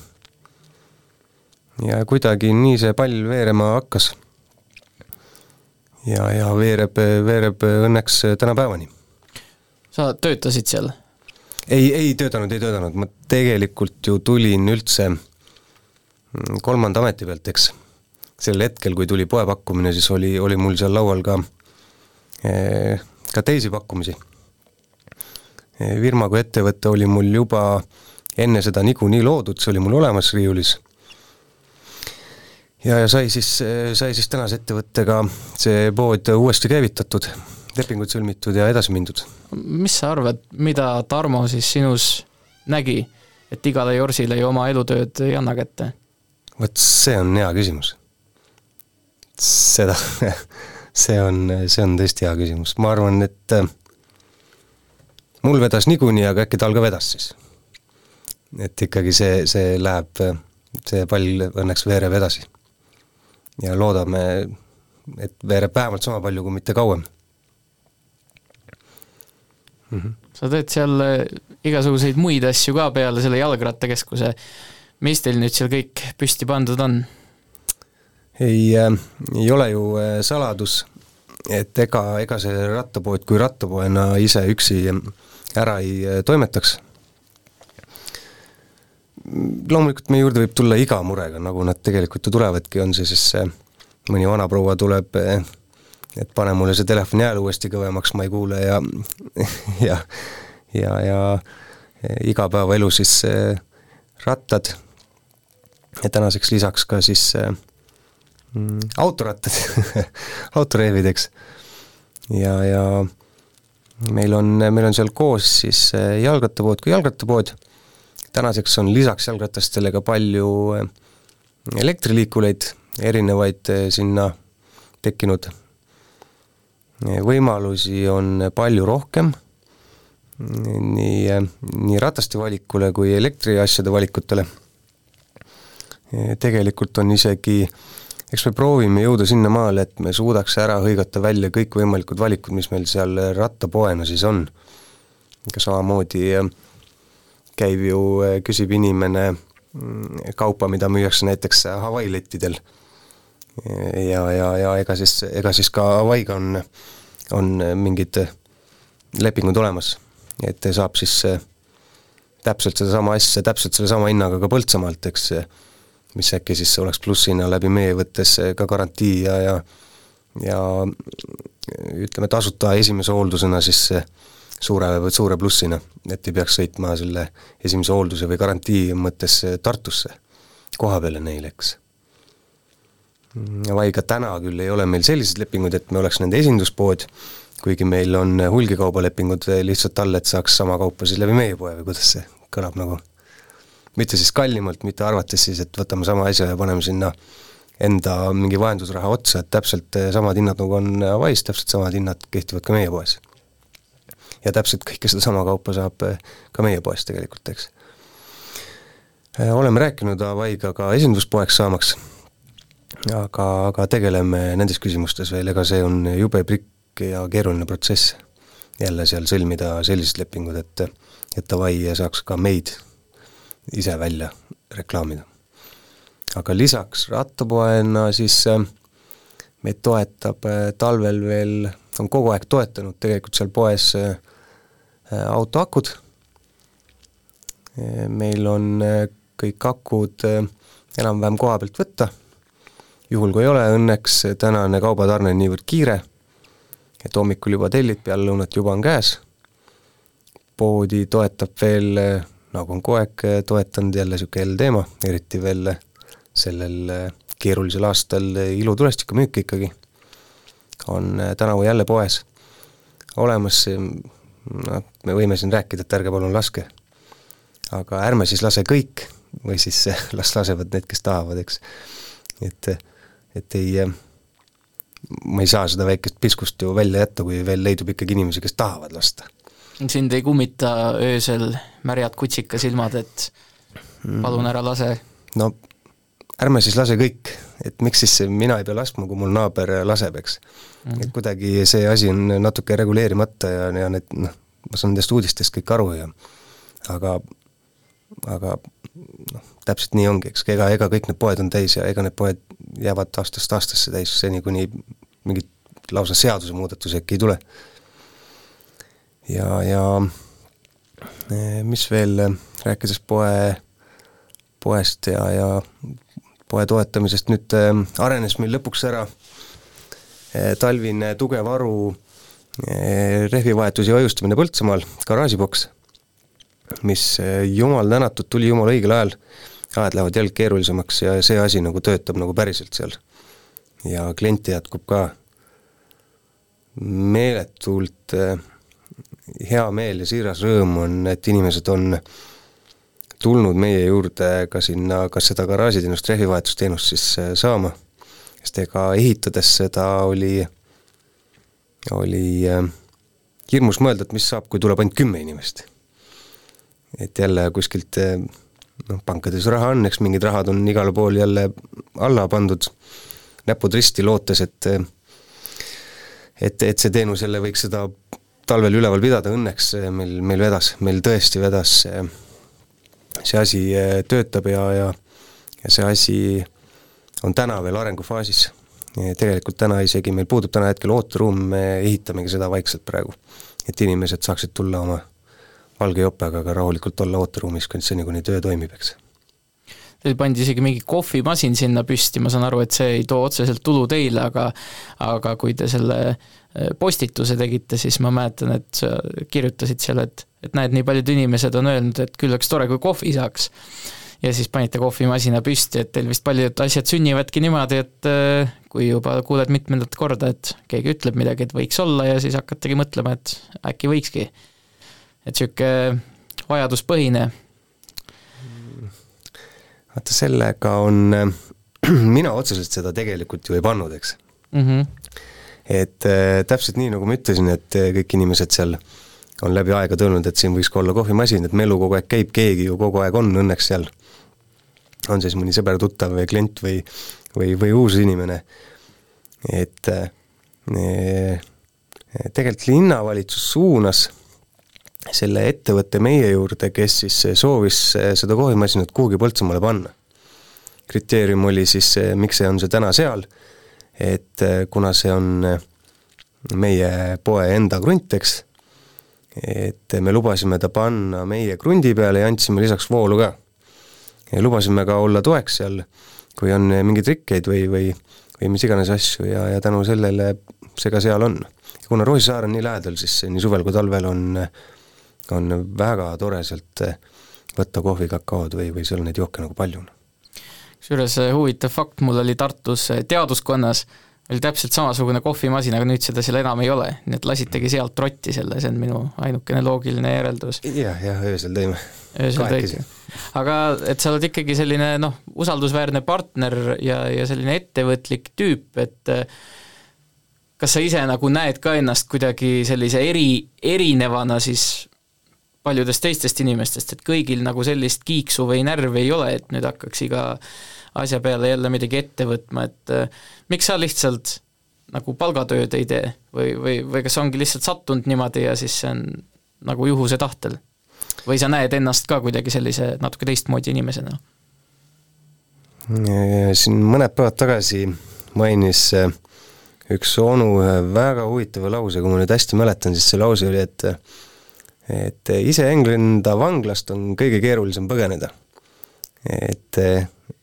Speaker 3: ja kuidagi nii see pall veerema hakkas. ja, ja veereb, veereb õnneks tänapäevani.
Speaker 2: sa töötasid seal?
Speaker 3: ei, ei töötanud, ei töötanud, ma tegelikult ju tulin üldse kolmanda ameti pealt, eks. sel hetkel, kui tuli poepakkumine, siis oli, oli mul seal laual ka, eh, ka teisi pakkumisi. Virma kui ettevõte oli mul juba enne seda niikuinii loodud, see oli mul olemas riiulis ja, ja sai siis, sai siis tänase ettevõttega see pood uuesti käivitatud, lepingud sõlmitud ja edasi mindud.
Speaker 2: mis sa arvad, mida Tarmo siis sinus nägi, et igale Jorsile ju oma elutööd ei anna kätte?
Speaker 3: Vot see on hea küsimus. seda, see on, see on tõesti hea küsimus, ma arvan, et äh, mul vedas niikuinii, aga äkki tal ka vedas siis. et ikkagi see, see läheb, see pall õnneks veereb edasi ja loodame, et veereb vähemalt sama palju, kui mitte kauem
Speaker 2: mm. -hmm. sa teed seal äh, igasuguseid muid asju ka peale selle jalgrattakeskuse, mis teil nüüd seal kõik püsti pandud on?
Speaker 3: ei äh,, ei ole ju äh, saladus, et ega, ega see rattapood kui rattapoena ise üksi ära ei äh, toimetaks loomulikult meie juurde võib tulla iga murega, nagu nad tegelikult ju tulevadki, on see siis mõni vanaproua tuleb, et pane mulle see telefoni hääl uuesti kõvemaks, ma ei kuule ja ja, ja, ja igapäevaelu siis rattad ja tänaseks lisaks ka siis mm, autorattad autoreevid, eks. ja, ja meil on, meil on seal koos siis jalgrattapood kui jalgrattapood tänaseks on lisaks jalgratastele ka palju eh, elektriliikureid, erinevaid sinna tekkinud. Võimalusi on palju rohkem, nii, nii rataste valikule kui elektriasjade valikutele. Tegelikult on isegi eks me proovime jõuda sinnamaale, et me suudaks ära hõigata välja kõikvõimalikud valikud, mis meil seal rattapoena siis on. ega samamoodi äh, käib ju, äh, küsib inimene mm, kaupa, mida müüakse näiteks Hawaii lettidel. ja, ja, ja ega siis, ega siis ka Hawaii'ga on, on mingid lepingud olemas, et saab siis täpselt sedasama asja, täpselt sellesama hinnaga ka Põltsamaalt, eks mis äkki siis oleks plussina läbi meie võttes ka garantii ja, ja ja ütleme, tasuta esimese hooldusena siis suure, suure plussina, et ei peaks sõitma selle esimese hoolduse või garantii mõttes Tartusse koha peale neile, eks. vaid ka täna küll ei ole meil selliseid lepinguid, et me oleks nende esinduspood, kuigi meil on hulgikaubalepingud lihtsalt all, et saaks sama kaupa siis läbi meie poe või kuidas see kõlab nagu mitte siis kallimalt, mitte arvates siis, et võtame sama asja ja paneme sinna enda mingi vahendusraha otsa, et täpselt eh, samad hinnad, nagu on Hawaii's, täpselt samad hinnad kehtivad ka meie poes. ja täpselt kõike sedasama kaupa saab eh, ka meie poes tegelikult, eks. Eh, oleme rääkinud Hawaii'ga ka esinduspoeks saamaks, aga, aga tegeleme nendes küsimustes veel, ega see on jube pikk ja keeruline protsess jälle seal sõlmida sellised lepingud, et et Hawaii saaks ka meid ise välja reklaamida. aga lisaks rattapoena siis äh, meid toetab äh, talvel veel, on kogu aeg toetanud tegelikult seal poes äh, autoakud, meil on kõik akud enam-vähem koha pealt võtta, juhul kui ei ole, õnneks tänane kaubatarne on niivõrd kiire, et hommikul juba tellid, peale lõunat juba on käes, poodi toetab veel nagu on kogu aeg eh, toetanud jälle niisugune hell teema, eriti veel sellel eh, keerulisel aastal ilutulestiku müük ikkagi on eh, tänavu jälle poes olemas, noh, me võime siin rääkida, et ärge palun laske. aga ärme siis lase kõik või siis las lasevad need, kes tahavad, eks. et, et ei, ma ei saa seda väikest piskust ju välja jätta, kui veel leidub ikkagi inimesi, kes tahavad lasta
Speaker 2: sind ei kummita öösel märjad kutsikasilmad, et palun ära lase?
Speaker 3: no ärme siis lase kõik, et miks siis mina ei pea laskma, kui mul naaber laseb, eks mm. -hmm. et kuidagi see asi on natuke reguleerimata ja, ja need noh, ma saan nendest uudistest kõik aru ja aga, aga noh, täpselt nii ongi, eks, ega, ega kõik need poed on täis ja ega need poed jäävad aastast aastasse täis, seni kuni mingit lausa seadusemuudatusi äkki ei tule ja, ja eh, mis veel, eh, rääkides poe, poest ja, ja poe toetamisest, nüüd äh, arenes meil lõpuks ära äh, talvine tugev aru rehvivahetus ja hoiustamine Põltsamaal, garaažiboks, mis jumal tänatud, tuli jumala õigel ajal, ajad lähevad jälle keerulisemaks ja see asi nagu töötab nagu päriselt seal. ja kliente jätkub ka meeletult äh, hea meel ja siiras rõõm on, et inimesed on tulnud meie juurde ka sinna, kas seda garaažiteenust, rehvivahetusteenust siis äh, saama, sest ega ehitades seda oli, oli äh, hirmus mõelda, et mis saab, kui tuleb ainult kümme inimest. et jälle kuskilt äh, noh, pankades raha on, eks mingid rahad on igale pool jälle alla pandud, näpud risti, lootes, et et, et see teenus jälle võiks seda talvel üleval pidada, õnneks meil, meil vedas, meil tõesti vedas see, see asi eh, töötab ja, ja ja see asi on täna veel arengufaasis. tegelikult täna isegi meil puudub täna hetkel ooteruum, me ehitamegi seda vaikselt praegu. et inimesed saaksid tulla oma valge jopega ka rahulikult olla ooteruumis, seni kuni töö toimib, eks
Speaker 2: Teil pandi isegi mingi kohvimasin sinna püsti, ma saan aru, et see ei too otseselt tulu teile, aga aga kui te selle äh, postituse tegite, siis ma mäletan, et sa kirjutasid seal, et et näed, nii paljud inimesed on öelnud, et küll oleks tore, kui kohvi saaks. ja siis panite kohvimasina püsti, et teil vist paljud asjad sünnivadki niimoodi, et äh, kui juba kuuled mitmendat korda, et keegi ütleb midagi, et võiks olla ja siis hakatagi mõtlema, et äkki võikski. et niisugune vajaduspõhine
Speaker 3: vaata sellega on, mina otseselt seda tegelikult ju ei pannud, eks
Speaker 2: mm. -hmm.
Speaker 3: et äh, täpselt nii, nagu ma ütlesin, et äh, kõik inimesed seal on läbi aegade öelnud, et siin võiks ka olla kohvimasin, et melu kogu aeg käib, keegi ju kogu aeg on õnneks seal. on siis mõni sõber, tuttav või klient või, või, või uus inimene, et äh, tegelikult linnavalitsus suunas selle ettevõtte meie juurde, kes siis soovis seda kohvimasinat kuhugi Põltsamaale panna. kriteerium oli siis, miks see on see täna seal, et kuna see on meie poe enda krunt, eks, et me lubasime ta panna meie krundi peale ja andsime lisaks voolu ka. ja lubasime ka olla toeks seal, kui on mingeid rikkeid või, või, või mis iganes asju ja, ja tänu sellele see ka seal on. kuna Roosisaar on nii lähedal, siis nii suvel kui talvel on, on väga tore sealt võtta kohvi, kakaod või, või seal on neid jooke nagu palju.
Speaker 2: kusjuures huvitav fakt, mul oli Tartus teaduskonnas oli täpselt samasugune kohvimasin, aga nüüd seda seal enam ei ole, nii et lasitegi sealt rotti selle, see on minu ainukene loogiline järeldus.
Speaker 3: jah, jah, öösel tõime.
Speaker 2: öösel tõite. aga et sa oled ikkagi selline noh, usaldusväärne partner ja, ja selline ettevõtlik tüüp, et kas sa ise nagu näed ka ennast kuidagi sellise eri, erinevana siis paljudest teistest inimestest, et kõigil nagu sellist kiiksu või närvi ei ole, et nüüd hakkaks iga asja peale jälle midagi ette võtma, et äh, miks sa lihtsalt nagu palgatööd ei tee või, või, või kas ongi lihtsalt sattunud niimoodi ja siis see on nagu juhuse tahtel? või sa näed ennast ka kuidagi sellise natuke teistmoodi inimesena?
Speaker 3: siin mõned päevad tagasi mainis äh, üks onu ühe väga huvitava lause, kui ma nüüd hästi mäletan, siis see lause oli, et et ise Englanda vanglast on kõige keerulisem põgeneda. et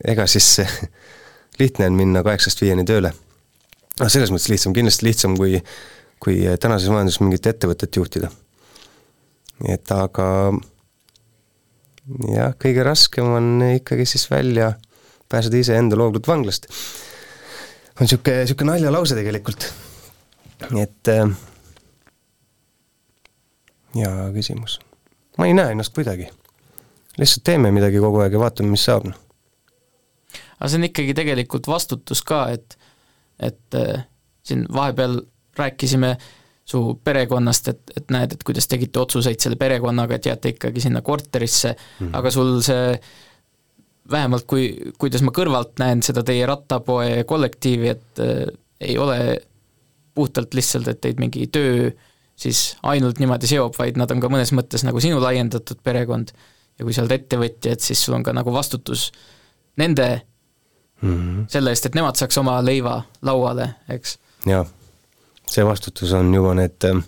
Speaker 3: ega siis lihtne on minna kaheksast viieni tööle. noh, selles mõttes lihtsam, kindlasti lihtsam kui, kui tänases majanduses mingit ettevõtet juhtida. et aga jah, kõige raskem on ikkagi siis välja pääseda iseenda loodud vanglast. on niisugune, niisugune naljalause tegelikult. et äh, jaa küsimus. ma ei näe ennast kuidagi. lihtsalt teeme midagi kogu aeg ja vaatame, mis saab, noh
Speaker 2: aga see on ikkagi tegelikult vastutus ka, et et äh, siin vahepeal rääkisime su perekonnast, et, et näed, et kuidas tegite otsuseid selle perekonnaga, et jääte ikkagi sinna korterisse mm, -hmm. aga sul see vähemalt kui, kuidas ma kõrvalt näen seda teie rattapoe kollektiivi, et äh, ei ole puhtalt lihtsalt, et teid mingi töö siis ainult niimoodi seob, vaid nad on ka mõnes mõttes nagu sinu laiendatud perekond ja kui sa oled ettevõtja, et siis sul on ka nagu vastutus nende mm -hmm. selle eest, et nemad saaks oma leiva lauale, eks.
Speaker 3: jah, see vastutus on juba need äh,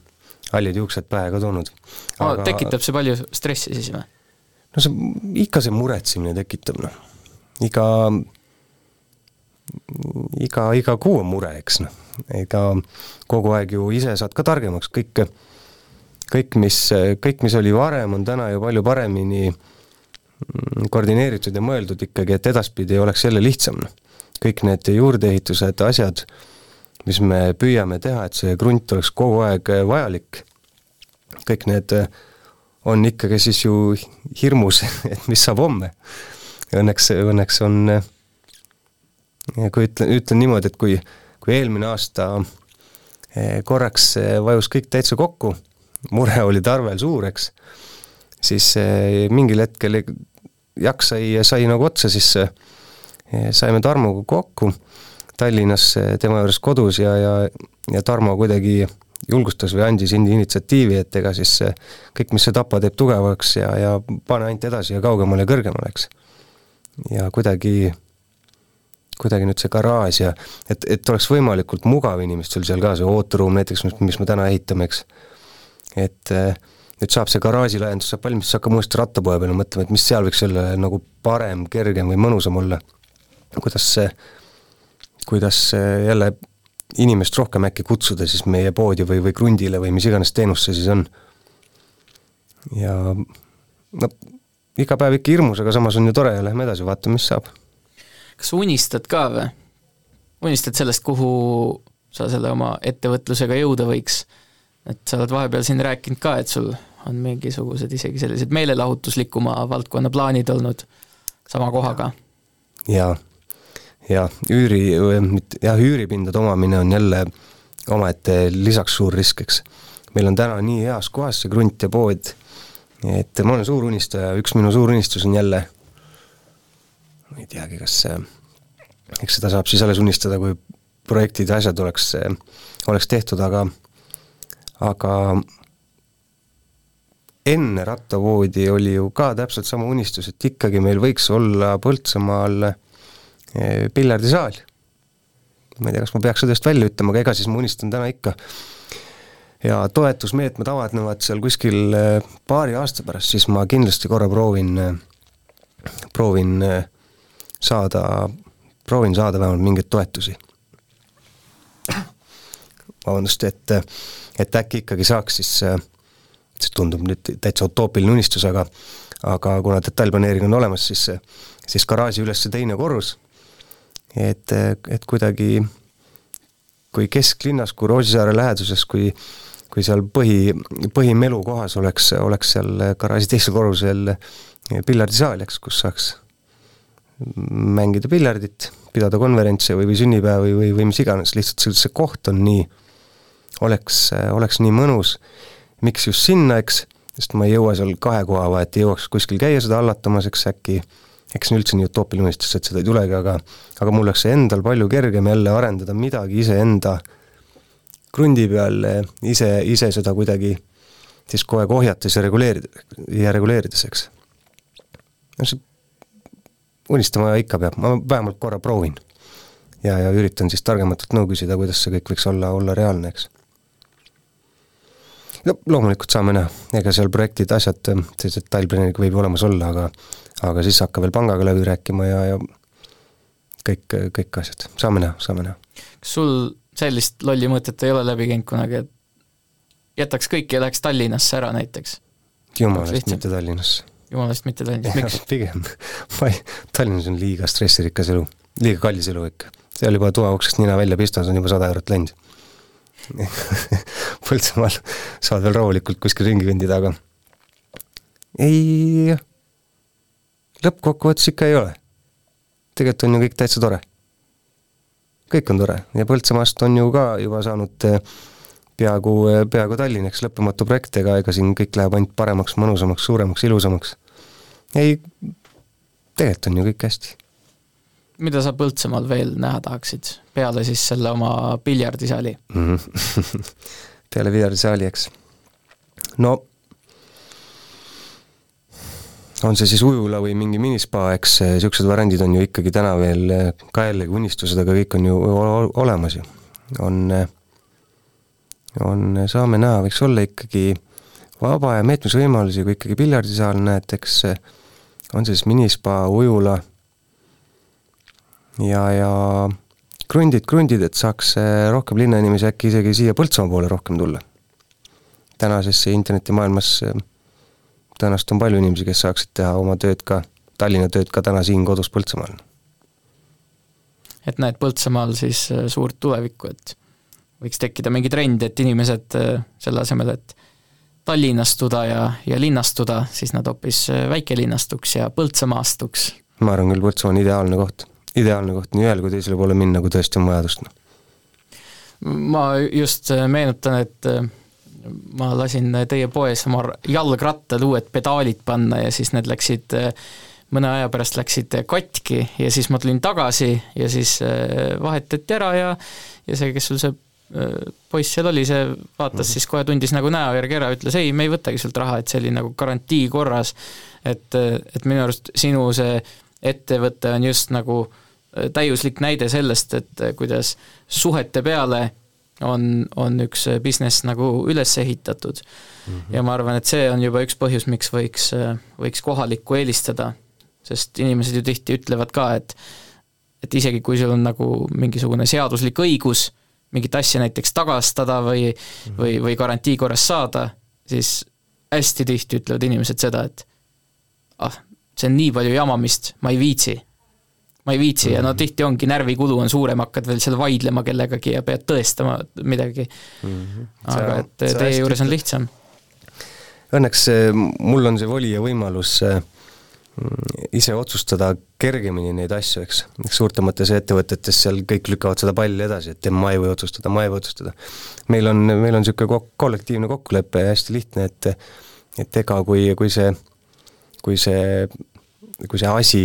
Speaker 3: hallid juuksed pähe ka toonud
Speaker 2: Aga... Oh, tekitab see palju stressi siis või?
Speaker 3: no see, ikka see muretsemine tekitab, noh. iga, iga, iga kuu on mure, eks noh. ega kogu aeg ju ise saad ka targemaks, kõik, kõik, mis, kõik, mis oli varem, on täna ju palju paremini äh, Mm, koordineeritud ja mõeldud ikkagi, et edaspidi oleks jälle lihtsam. kõik need juurdeehitused, asjad, mis me püüame teha, et see krunt oleks kogu aeg vajalik, kõik need on ikkagi siis ju hirmus, et mis saab homme. Õnneks, õnneks on, kui ütlen, ütlen niimoodi, et kui, kui eelmine aasta eh, korraks vajus kõik täitsa kokku, mure oli talvel suur, eks, siis eh, mingil hetkel jaks sai, sai nagu otsa, siis eh, saime Tarmoga kokku Tallinnas tema juures kodus ja, ja, ja Tarmo kuidagi julgustas või andis initsiatiivi, et ega siis kõik, mis see tapa teeb tugevaks ja, ja pane ainult edasi ja kaugemale ja kõrgemale, eks. ja kuidagi, kuidagi nüüd see garaaž ja et, et oleks võimalikult mugav inimestel seal ka, see ooteruum näiteks, mis, mis me täna ehitame, eks, et äh, nüüd saab see garaažilaiendus saab valmis, siis hakkame uuesti rattapoe peale mõtlema, et mis seal võiks olla nagu parem, kergem või mõnusam olla. kuidas see, kuidas jälle inimest rohkem äkki kutsuda siis meie poodi või, või krundile või mis iganes teenus see siis on. ja no iga päev ikka hirmus, aga samas on ju tore ja lähme edasi, vaatame, mis saab.
Speaker 2: Kas unistad ka või? unistad sellest, kuhu sa selle oma ettevõtlusega jõuda võiks? et sa oled vahepeal siin rääkinud ka, et sul on mingisugused isegi sellised meelelahutuslikuma valdkonna plaanid olnud sama kohaga.
Speaker 3: jaa, ja üüri, jah, üüripindade omamine on jälle omaette lisaks suur risk, eks. meil on täna nii heas kohas see krunt ja pood, et ma olen suur unistaja, üks minu suur unistus on jälle ei teagi, kas see, eks seda saab siis alles unistada, kui projektid ja asjad oleks, oleks tehtud, aga aga enne rattavoodi oli ju ka täpselt sama unistus, et ikkagi meil võiks olla Põltsamaal eh, piljardisaal. ma ei tea, kas ma peaks seda just välja ütlema, aga ega siis ma unistan täna ikka. ja toetusmeetmed avanevad seal kuskil eh, paari aasta pärast, siis ma kindlasti korra proovin, eh, proovin saada, proovin saada vähemalt mingeid toetusi. vabandust, et, et äkki ikkagi saaks siis see tundub nüüd täitsa utoopiline unistus, aga aga kuna detailplaneering on olemas, siis, siis garaaži üles teine korrus, et, et kuidagi kui kesklinnas, kui Roosisaare läheduses, kui kui seal põhi, põhimelu kohas oleks, oleks seal garaaži teisel korrusel piljardisaal, eks, kus saaks mängida piljardit, pidada konverentse või, või sünnipäevi või, või, mis iganes, lihtsalt see, see koht on nii, oleks, oleks nii mõnus. Miks just sinna, eks, sest ma ei jõua seal kahe koha vahet, ei jõuaks kuskil käia seda hallatamas, eks äkki. Eks see on üldse nii utoopiline unistus, et seda ei tulegi, aga aga mul oleks endal palju kergem jälle arendada midagi iseenda krundi peal, ise, ise seda kuidagi siis kogu aeg ohjates ja reguleerida, ja reguleerides, eks. no see unistama ikka peab, ma vähemalt korra proovin. ja, ja üritan siis targematelt nõu küsida, kuidas see kõik võiks olla, olla reaalne, eks no loomulikult saame näha, ega seal projektid, asjad, see detailplaneering võib olemas olla, aga aga siis hakka veel pangaga läbi rääkima ja, ja kõik, kõik asjad, saame näha, saame näha.
Speaker 2: kas sul sellist lolli mõtet ei ole läbi käinud kunagi, et jätaks kõik ja läheks Tallinnasse ära näiteks?
Speaker 3: jumalast, mitte Tallinnasse.
Speaker 2: Jumalast, mitte Tallinnasse, miks?
Speaker 3: pigem, ma ei, Tallinnas on liiga stressirikas elu, liiga kallis elu ikka. seal juba toauksest nina välja pistas, on juba sada eurot läinud Põltsamaal saad veel rahulikult kuskil ringi kõndida, aga ei, lõppkokkuvõttes ikka ei ole. tegelikult on ju kõik täitsa tore. kõik on tore ja Põltsamaast on ju ka juba saanud eh, peaaegu, eh, peaaegu Tallinn, eks, lõppematu projekt, ega, ega siin kõik läheb ainult paremaks, mõnusamaks, suuremaks, ilusamaks. ei, tegelikult on ju kõik hästi
Speaker 2: mida sa Põltsamaal veel näha tahaksid, peale siis selle oma piljardisaali
Speaker 3: mm? -hmm. peale piljardisaali, eks. no on see siis ujula või mingi minispa, eks niisugused variandid on ju ikkagi täna veel ka jällegi unistused, aga kõik on ju olemas ju. on, on, saame näha, võiks olla ikkagi vaba ja meetmisvõimalusi, kui ikkagi piljardisaal näed, eks on see siis minispa, ujula ja, ja krundid, krundid, et saaks eh, rohkem linnainimesi äkki isegi siia Põltsamaa poole rohkem tulla. tänasesse internetimaailmas eh, tõenäoliselt on palju inimesi, kes saaksid teha oma tööd ka, Tallinna tööd ka täna siin kodus Põltsamaal.
Speaker 2: et näed Põltsamaal siis eh, suurt tulevikku, et võiks tekkida mingi trend, et inimesed selle asemel, et Tallinnastuda ja, ja linnastuda, siis nad hoopis väikelinnastuks ja Põltsamaastuks.
Speaker 3: ma arvan küll, Põltsamaa on ideaalne koht ideaalne koht nii ühele kui teisele poole minna, kui tõesti on vajadust.
Speaker 2: Ma just äh, meenutan, et äh, ma lasin teie poes oma jalgrattad uued pedaalid panna ja siis need läksid äh, mõne aja pärast läksid katki ja siis ma tulin tagasi ja siis vahetati ära ja ja see, kes sul see poiss seal oli, see vaatas mm -hmm. siis kohe, tundis nagu näo järgi ära, ütles ei, me ei võtagi sult raha, et see oli nagu garantii korras. et, et minu arust sinu see ettevõte on just nagu äh, täiuslik näide sellest, et äh, kuidas suhete peale on, on üks äh, business nagu üles ehitatud mm. -hmm. ja ma arvan, et see on juba üks põhjus, miks võiks, võiks kohalikku eelistada, sest inimesed ju tihti ütlevad ka, et et isegi, kui sul on nagu mingisugune seaduslik õigus mingit asja näiteks tagastada või mm, -hmm. või, või garantii korras saada, siis hästi tihti ütlevad inimesed seda, et ah, see on nii palju jamamist, ma ei viitsi. ma ei viitsi mm -hmm. ja no mhm. tihti ongi, närvikulu on suurem, hakkad veel seal vaidlema kellegagi ja pead tõestama midagi mm. -hmm. aga et teie juures on lihtsam.
Speaker 3: Õnneks eh, mul on see voli ja võimalus eh, ise otsustada kergemini neid asju, eks, suurtemates ettevõtetes seal kõik lükkavad seda palli edasi, et ma ei või otsustada, ma ei või otsustada. meil on, meil on niisugune kok-, kollektiivne kokkulepe ja hästi lihtne, et et ega kui, kui see kui see, kui see asi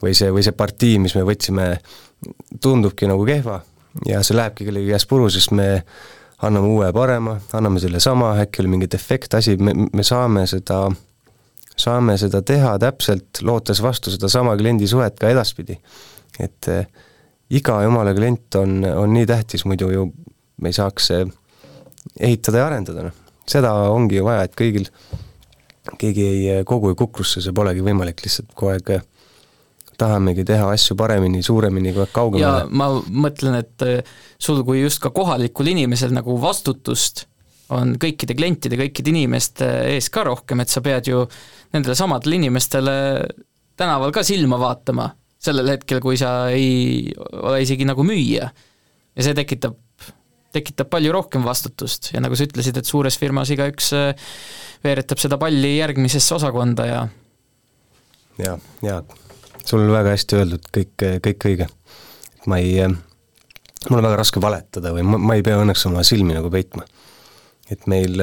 Speaker 3: või see, või see partii, mis me võtsime, tundubki nagu kehva ja see lähebki kellegi käest puru, siis me anname uue parema, anname selle sama, äkki oli mingi defekt, asi, me, me saame seda, saame seda teha täpselt, lootes vastu sedasama kliendi suhet ka edaspidi. et eh, iga jumala klient on, on nii tähtis, muidu ju me ei saaks eh, ehitada ja arendada, noh. seda ongi ju vaja, et kõigil, keegi ei eh, kogu ei kukrusse, see polegi võimalik, lihtsalt kogu aeg eh, tahamegi teha asju paremini, suuremini, kogu aeg kaugemale.
Speaker 2: ma mõtlen, et sul kui just ka kohalikul inimesel nagu vastutust on kõikide klientide, kõikide inimeste ees ka rohkem, et sa pead ju nendele samadele inimestele tänaval ka silma vaatama sellel hetkel, kui sa ei ole isegi nagu müüja. ja see tekitab, tekitab palju rohkem vastutust ja nagu sa ütlesid, et suures firmas igaüks eh, veeretab seda palli järgmisesse osakonda ja
Speaker 3: ja, ja sul on väga hästi öeldud, kõik, kõik õige. ma ei, mul on väga raske valetada või ma, ma ei pea õnneks oma silmi nagu peitma. Et meil,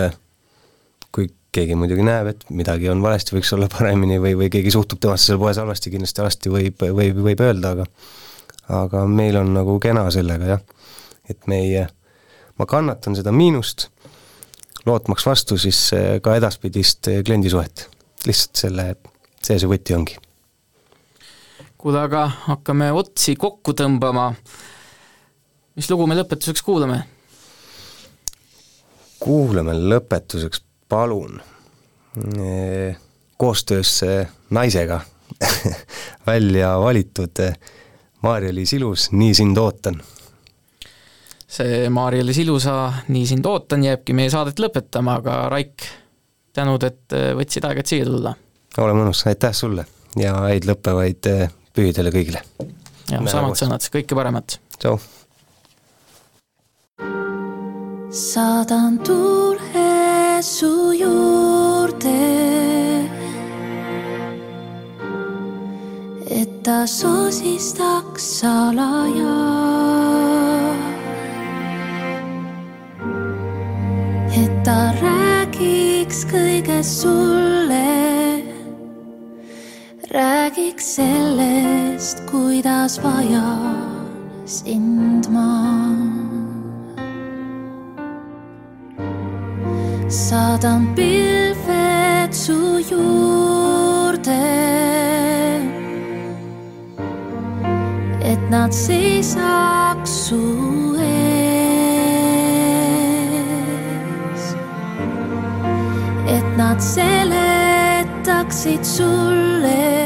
Speaker 3: kui keegi muidugi näeb, et midagi on valesti, võiks olla paremini või, või keegi suhtub temasse seal poes halvasti, kindlasti halvasti võib, võib, võib öelda, aga aga meil on nagu kena sellega jah, et me ei, ma kannatan seda miinust, lootmaks vastu siis ka edaspidist kliendisuhet. lihtsalt selle, see see võti ongi
Speaker 2: kuule, aga hakkame otsi kokku tõmbama. mis lugu me lõpetuseks kuulame?
Speaker 3: Kuulame lõpetuseks, palun, koostöös naisega välja valitud Maarja-Liis Ilus, Nii sind ootan.
Speaker 2: see Maarja-Liis Ilusa Nii sind ootan jääbki meie saadet lõpetama, aga Raik, tänud, et võtsid aega, et siia tulla.
Speaker 3: ole mõnus, aitäh sulle ja häid lõppevaid pühi teile kõigile!
Speaker 2: ja samad sõnad, kõike paremat!
Speaker 3: tšau!
Speaker 6: Saadan tuule su juurde, et ta soosistaks salaja. et ta räägiks kõigest sulle räägiks sellest, kuidas vajan sind ma. Saadan pilved su juurde, et nad seisaks su ees, et nad seletaksid sulle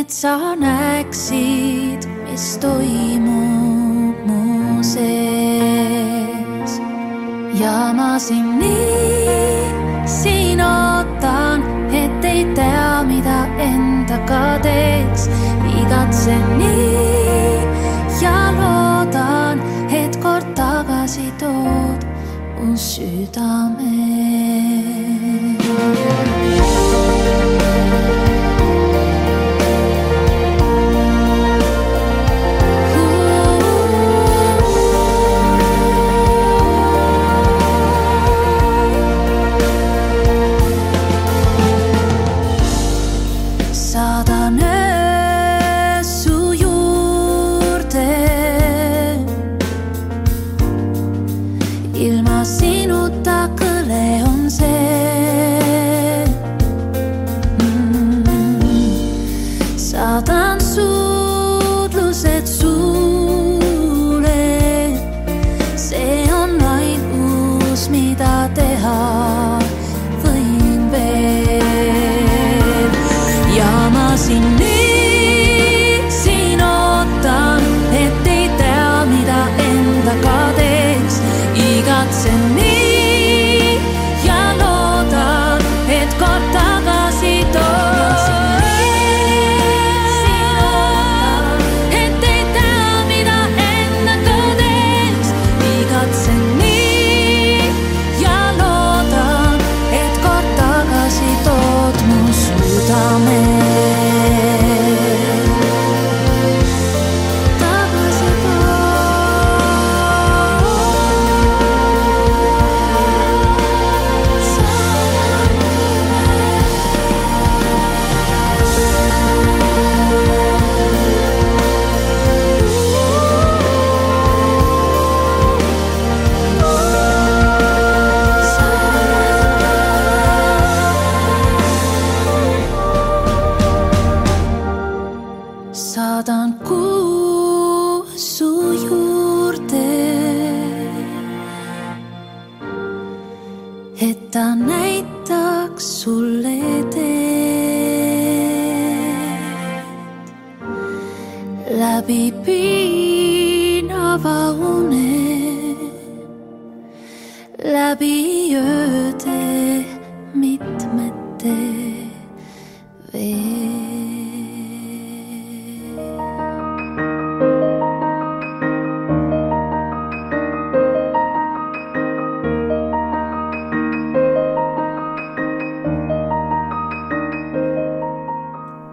Speaker 6: et sa näeksid, mis toimub mu sees. Ja ma sind nii siin ootan, et ei tea, mida endaga teeks. igatsen nii ja loodan, et kord tagasi tood mu südame.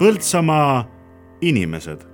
Speaker 1: Põltsamaa inimesed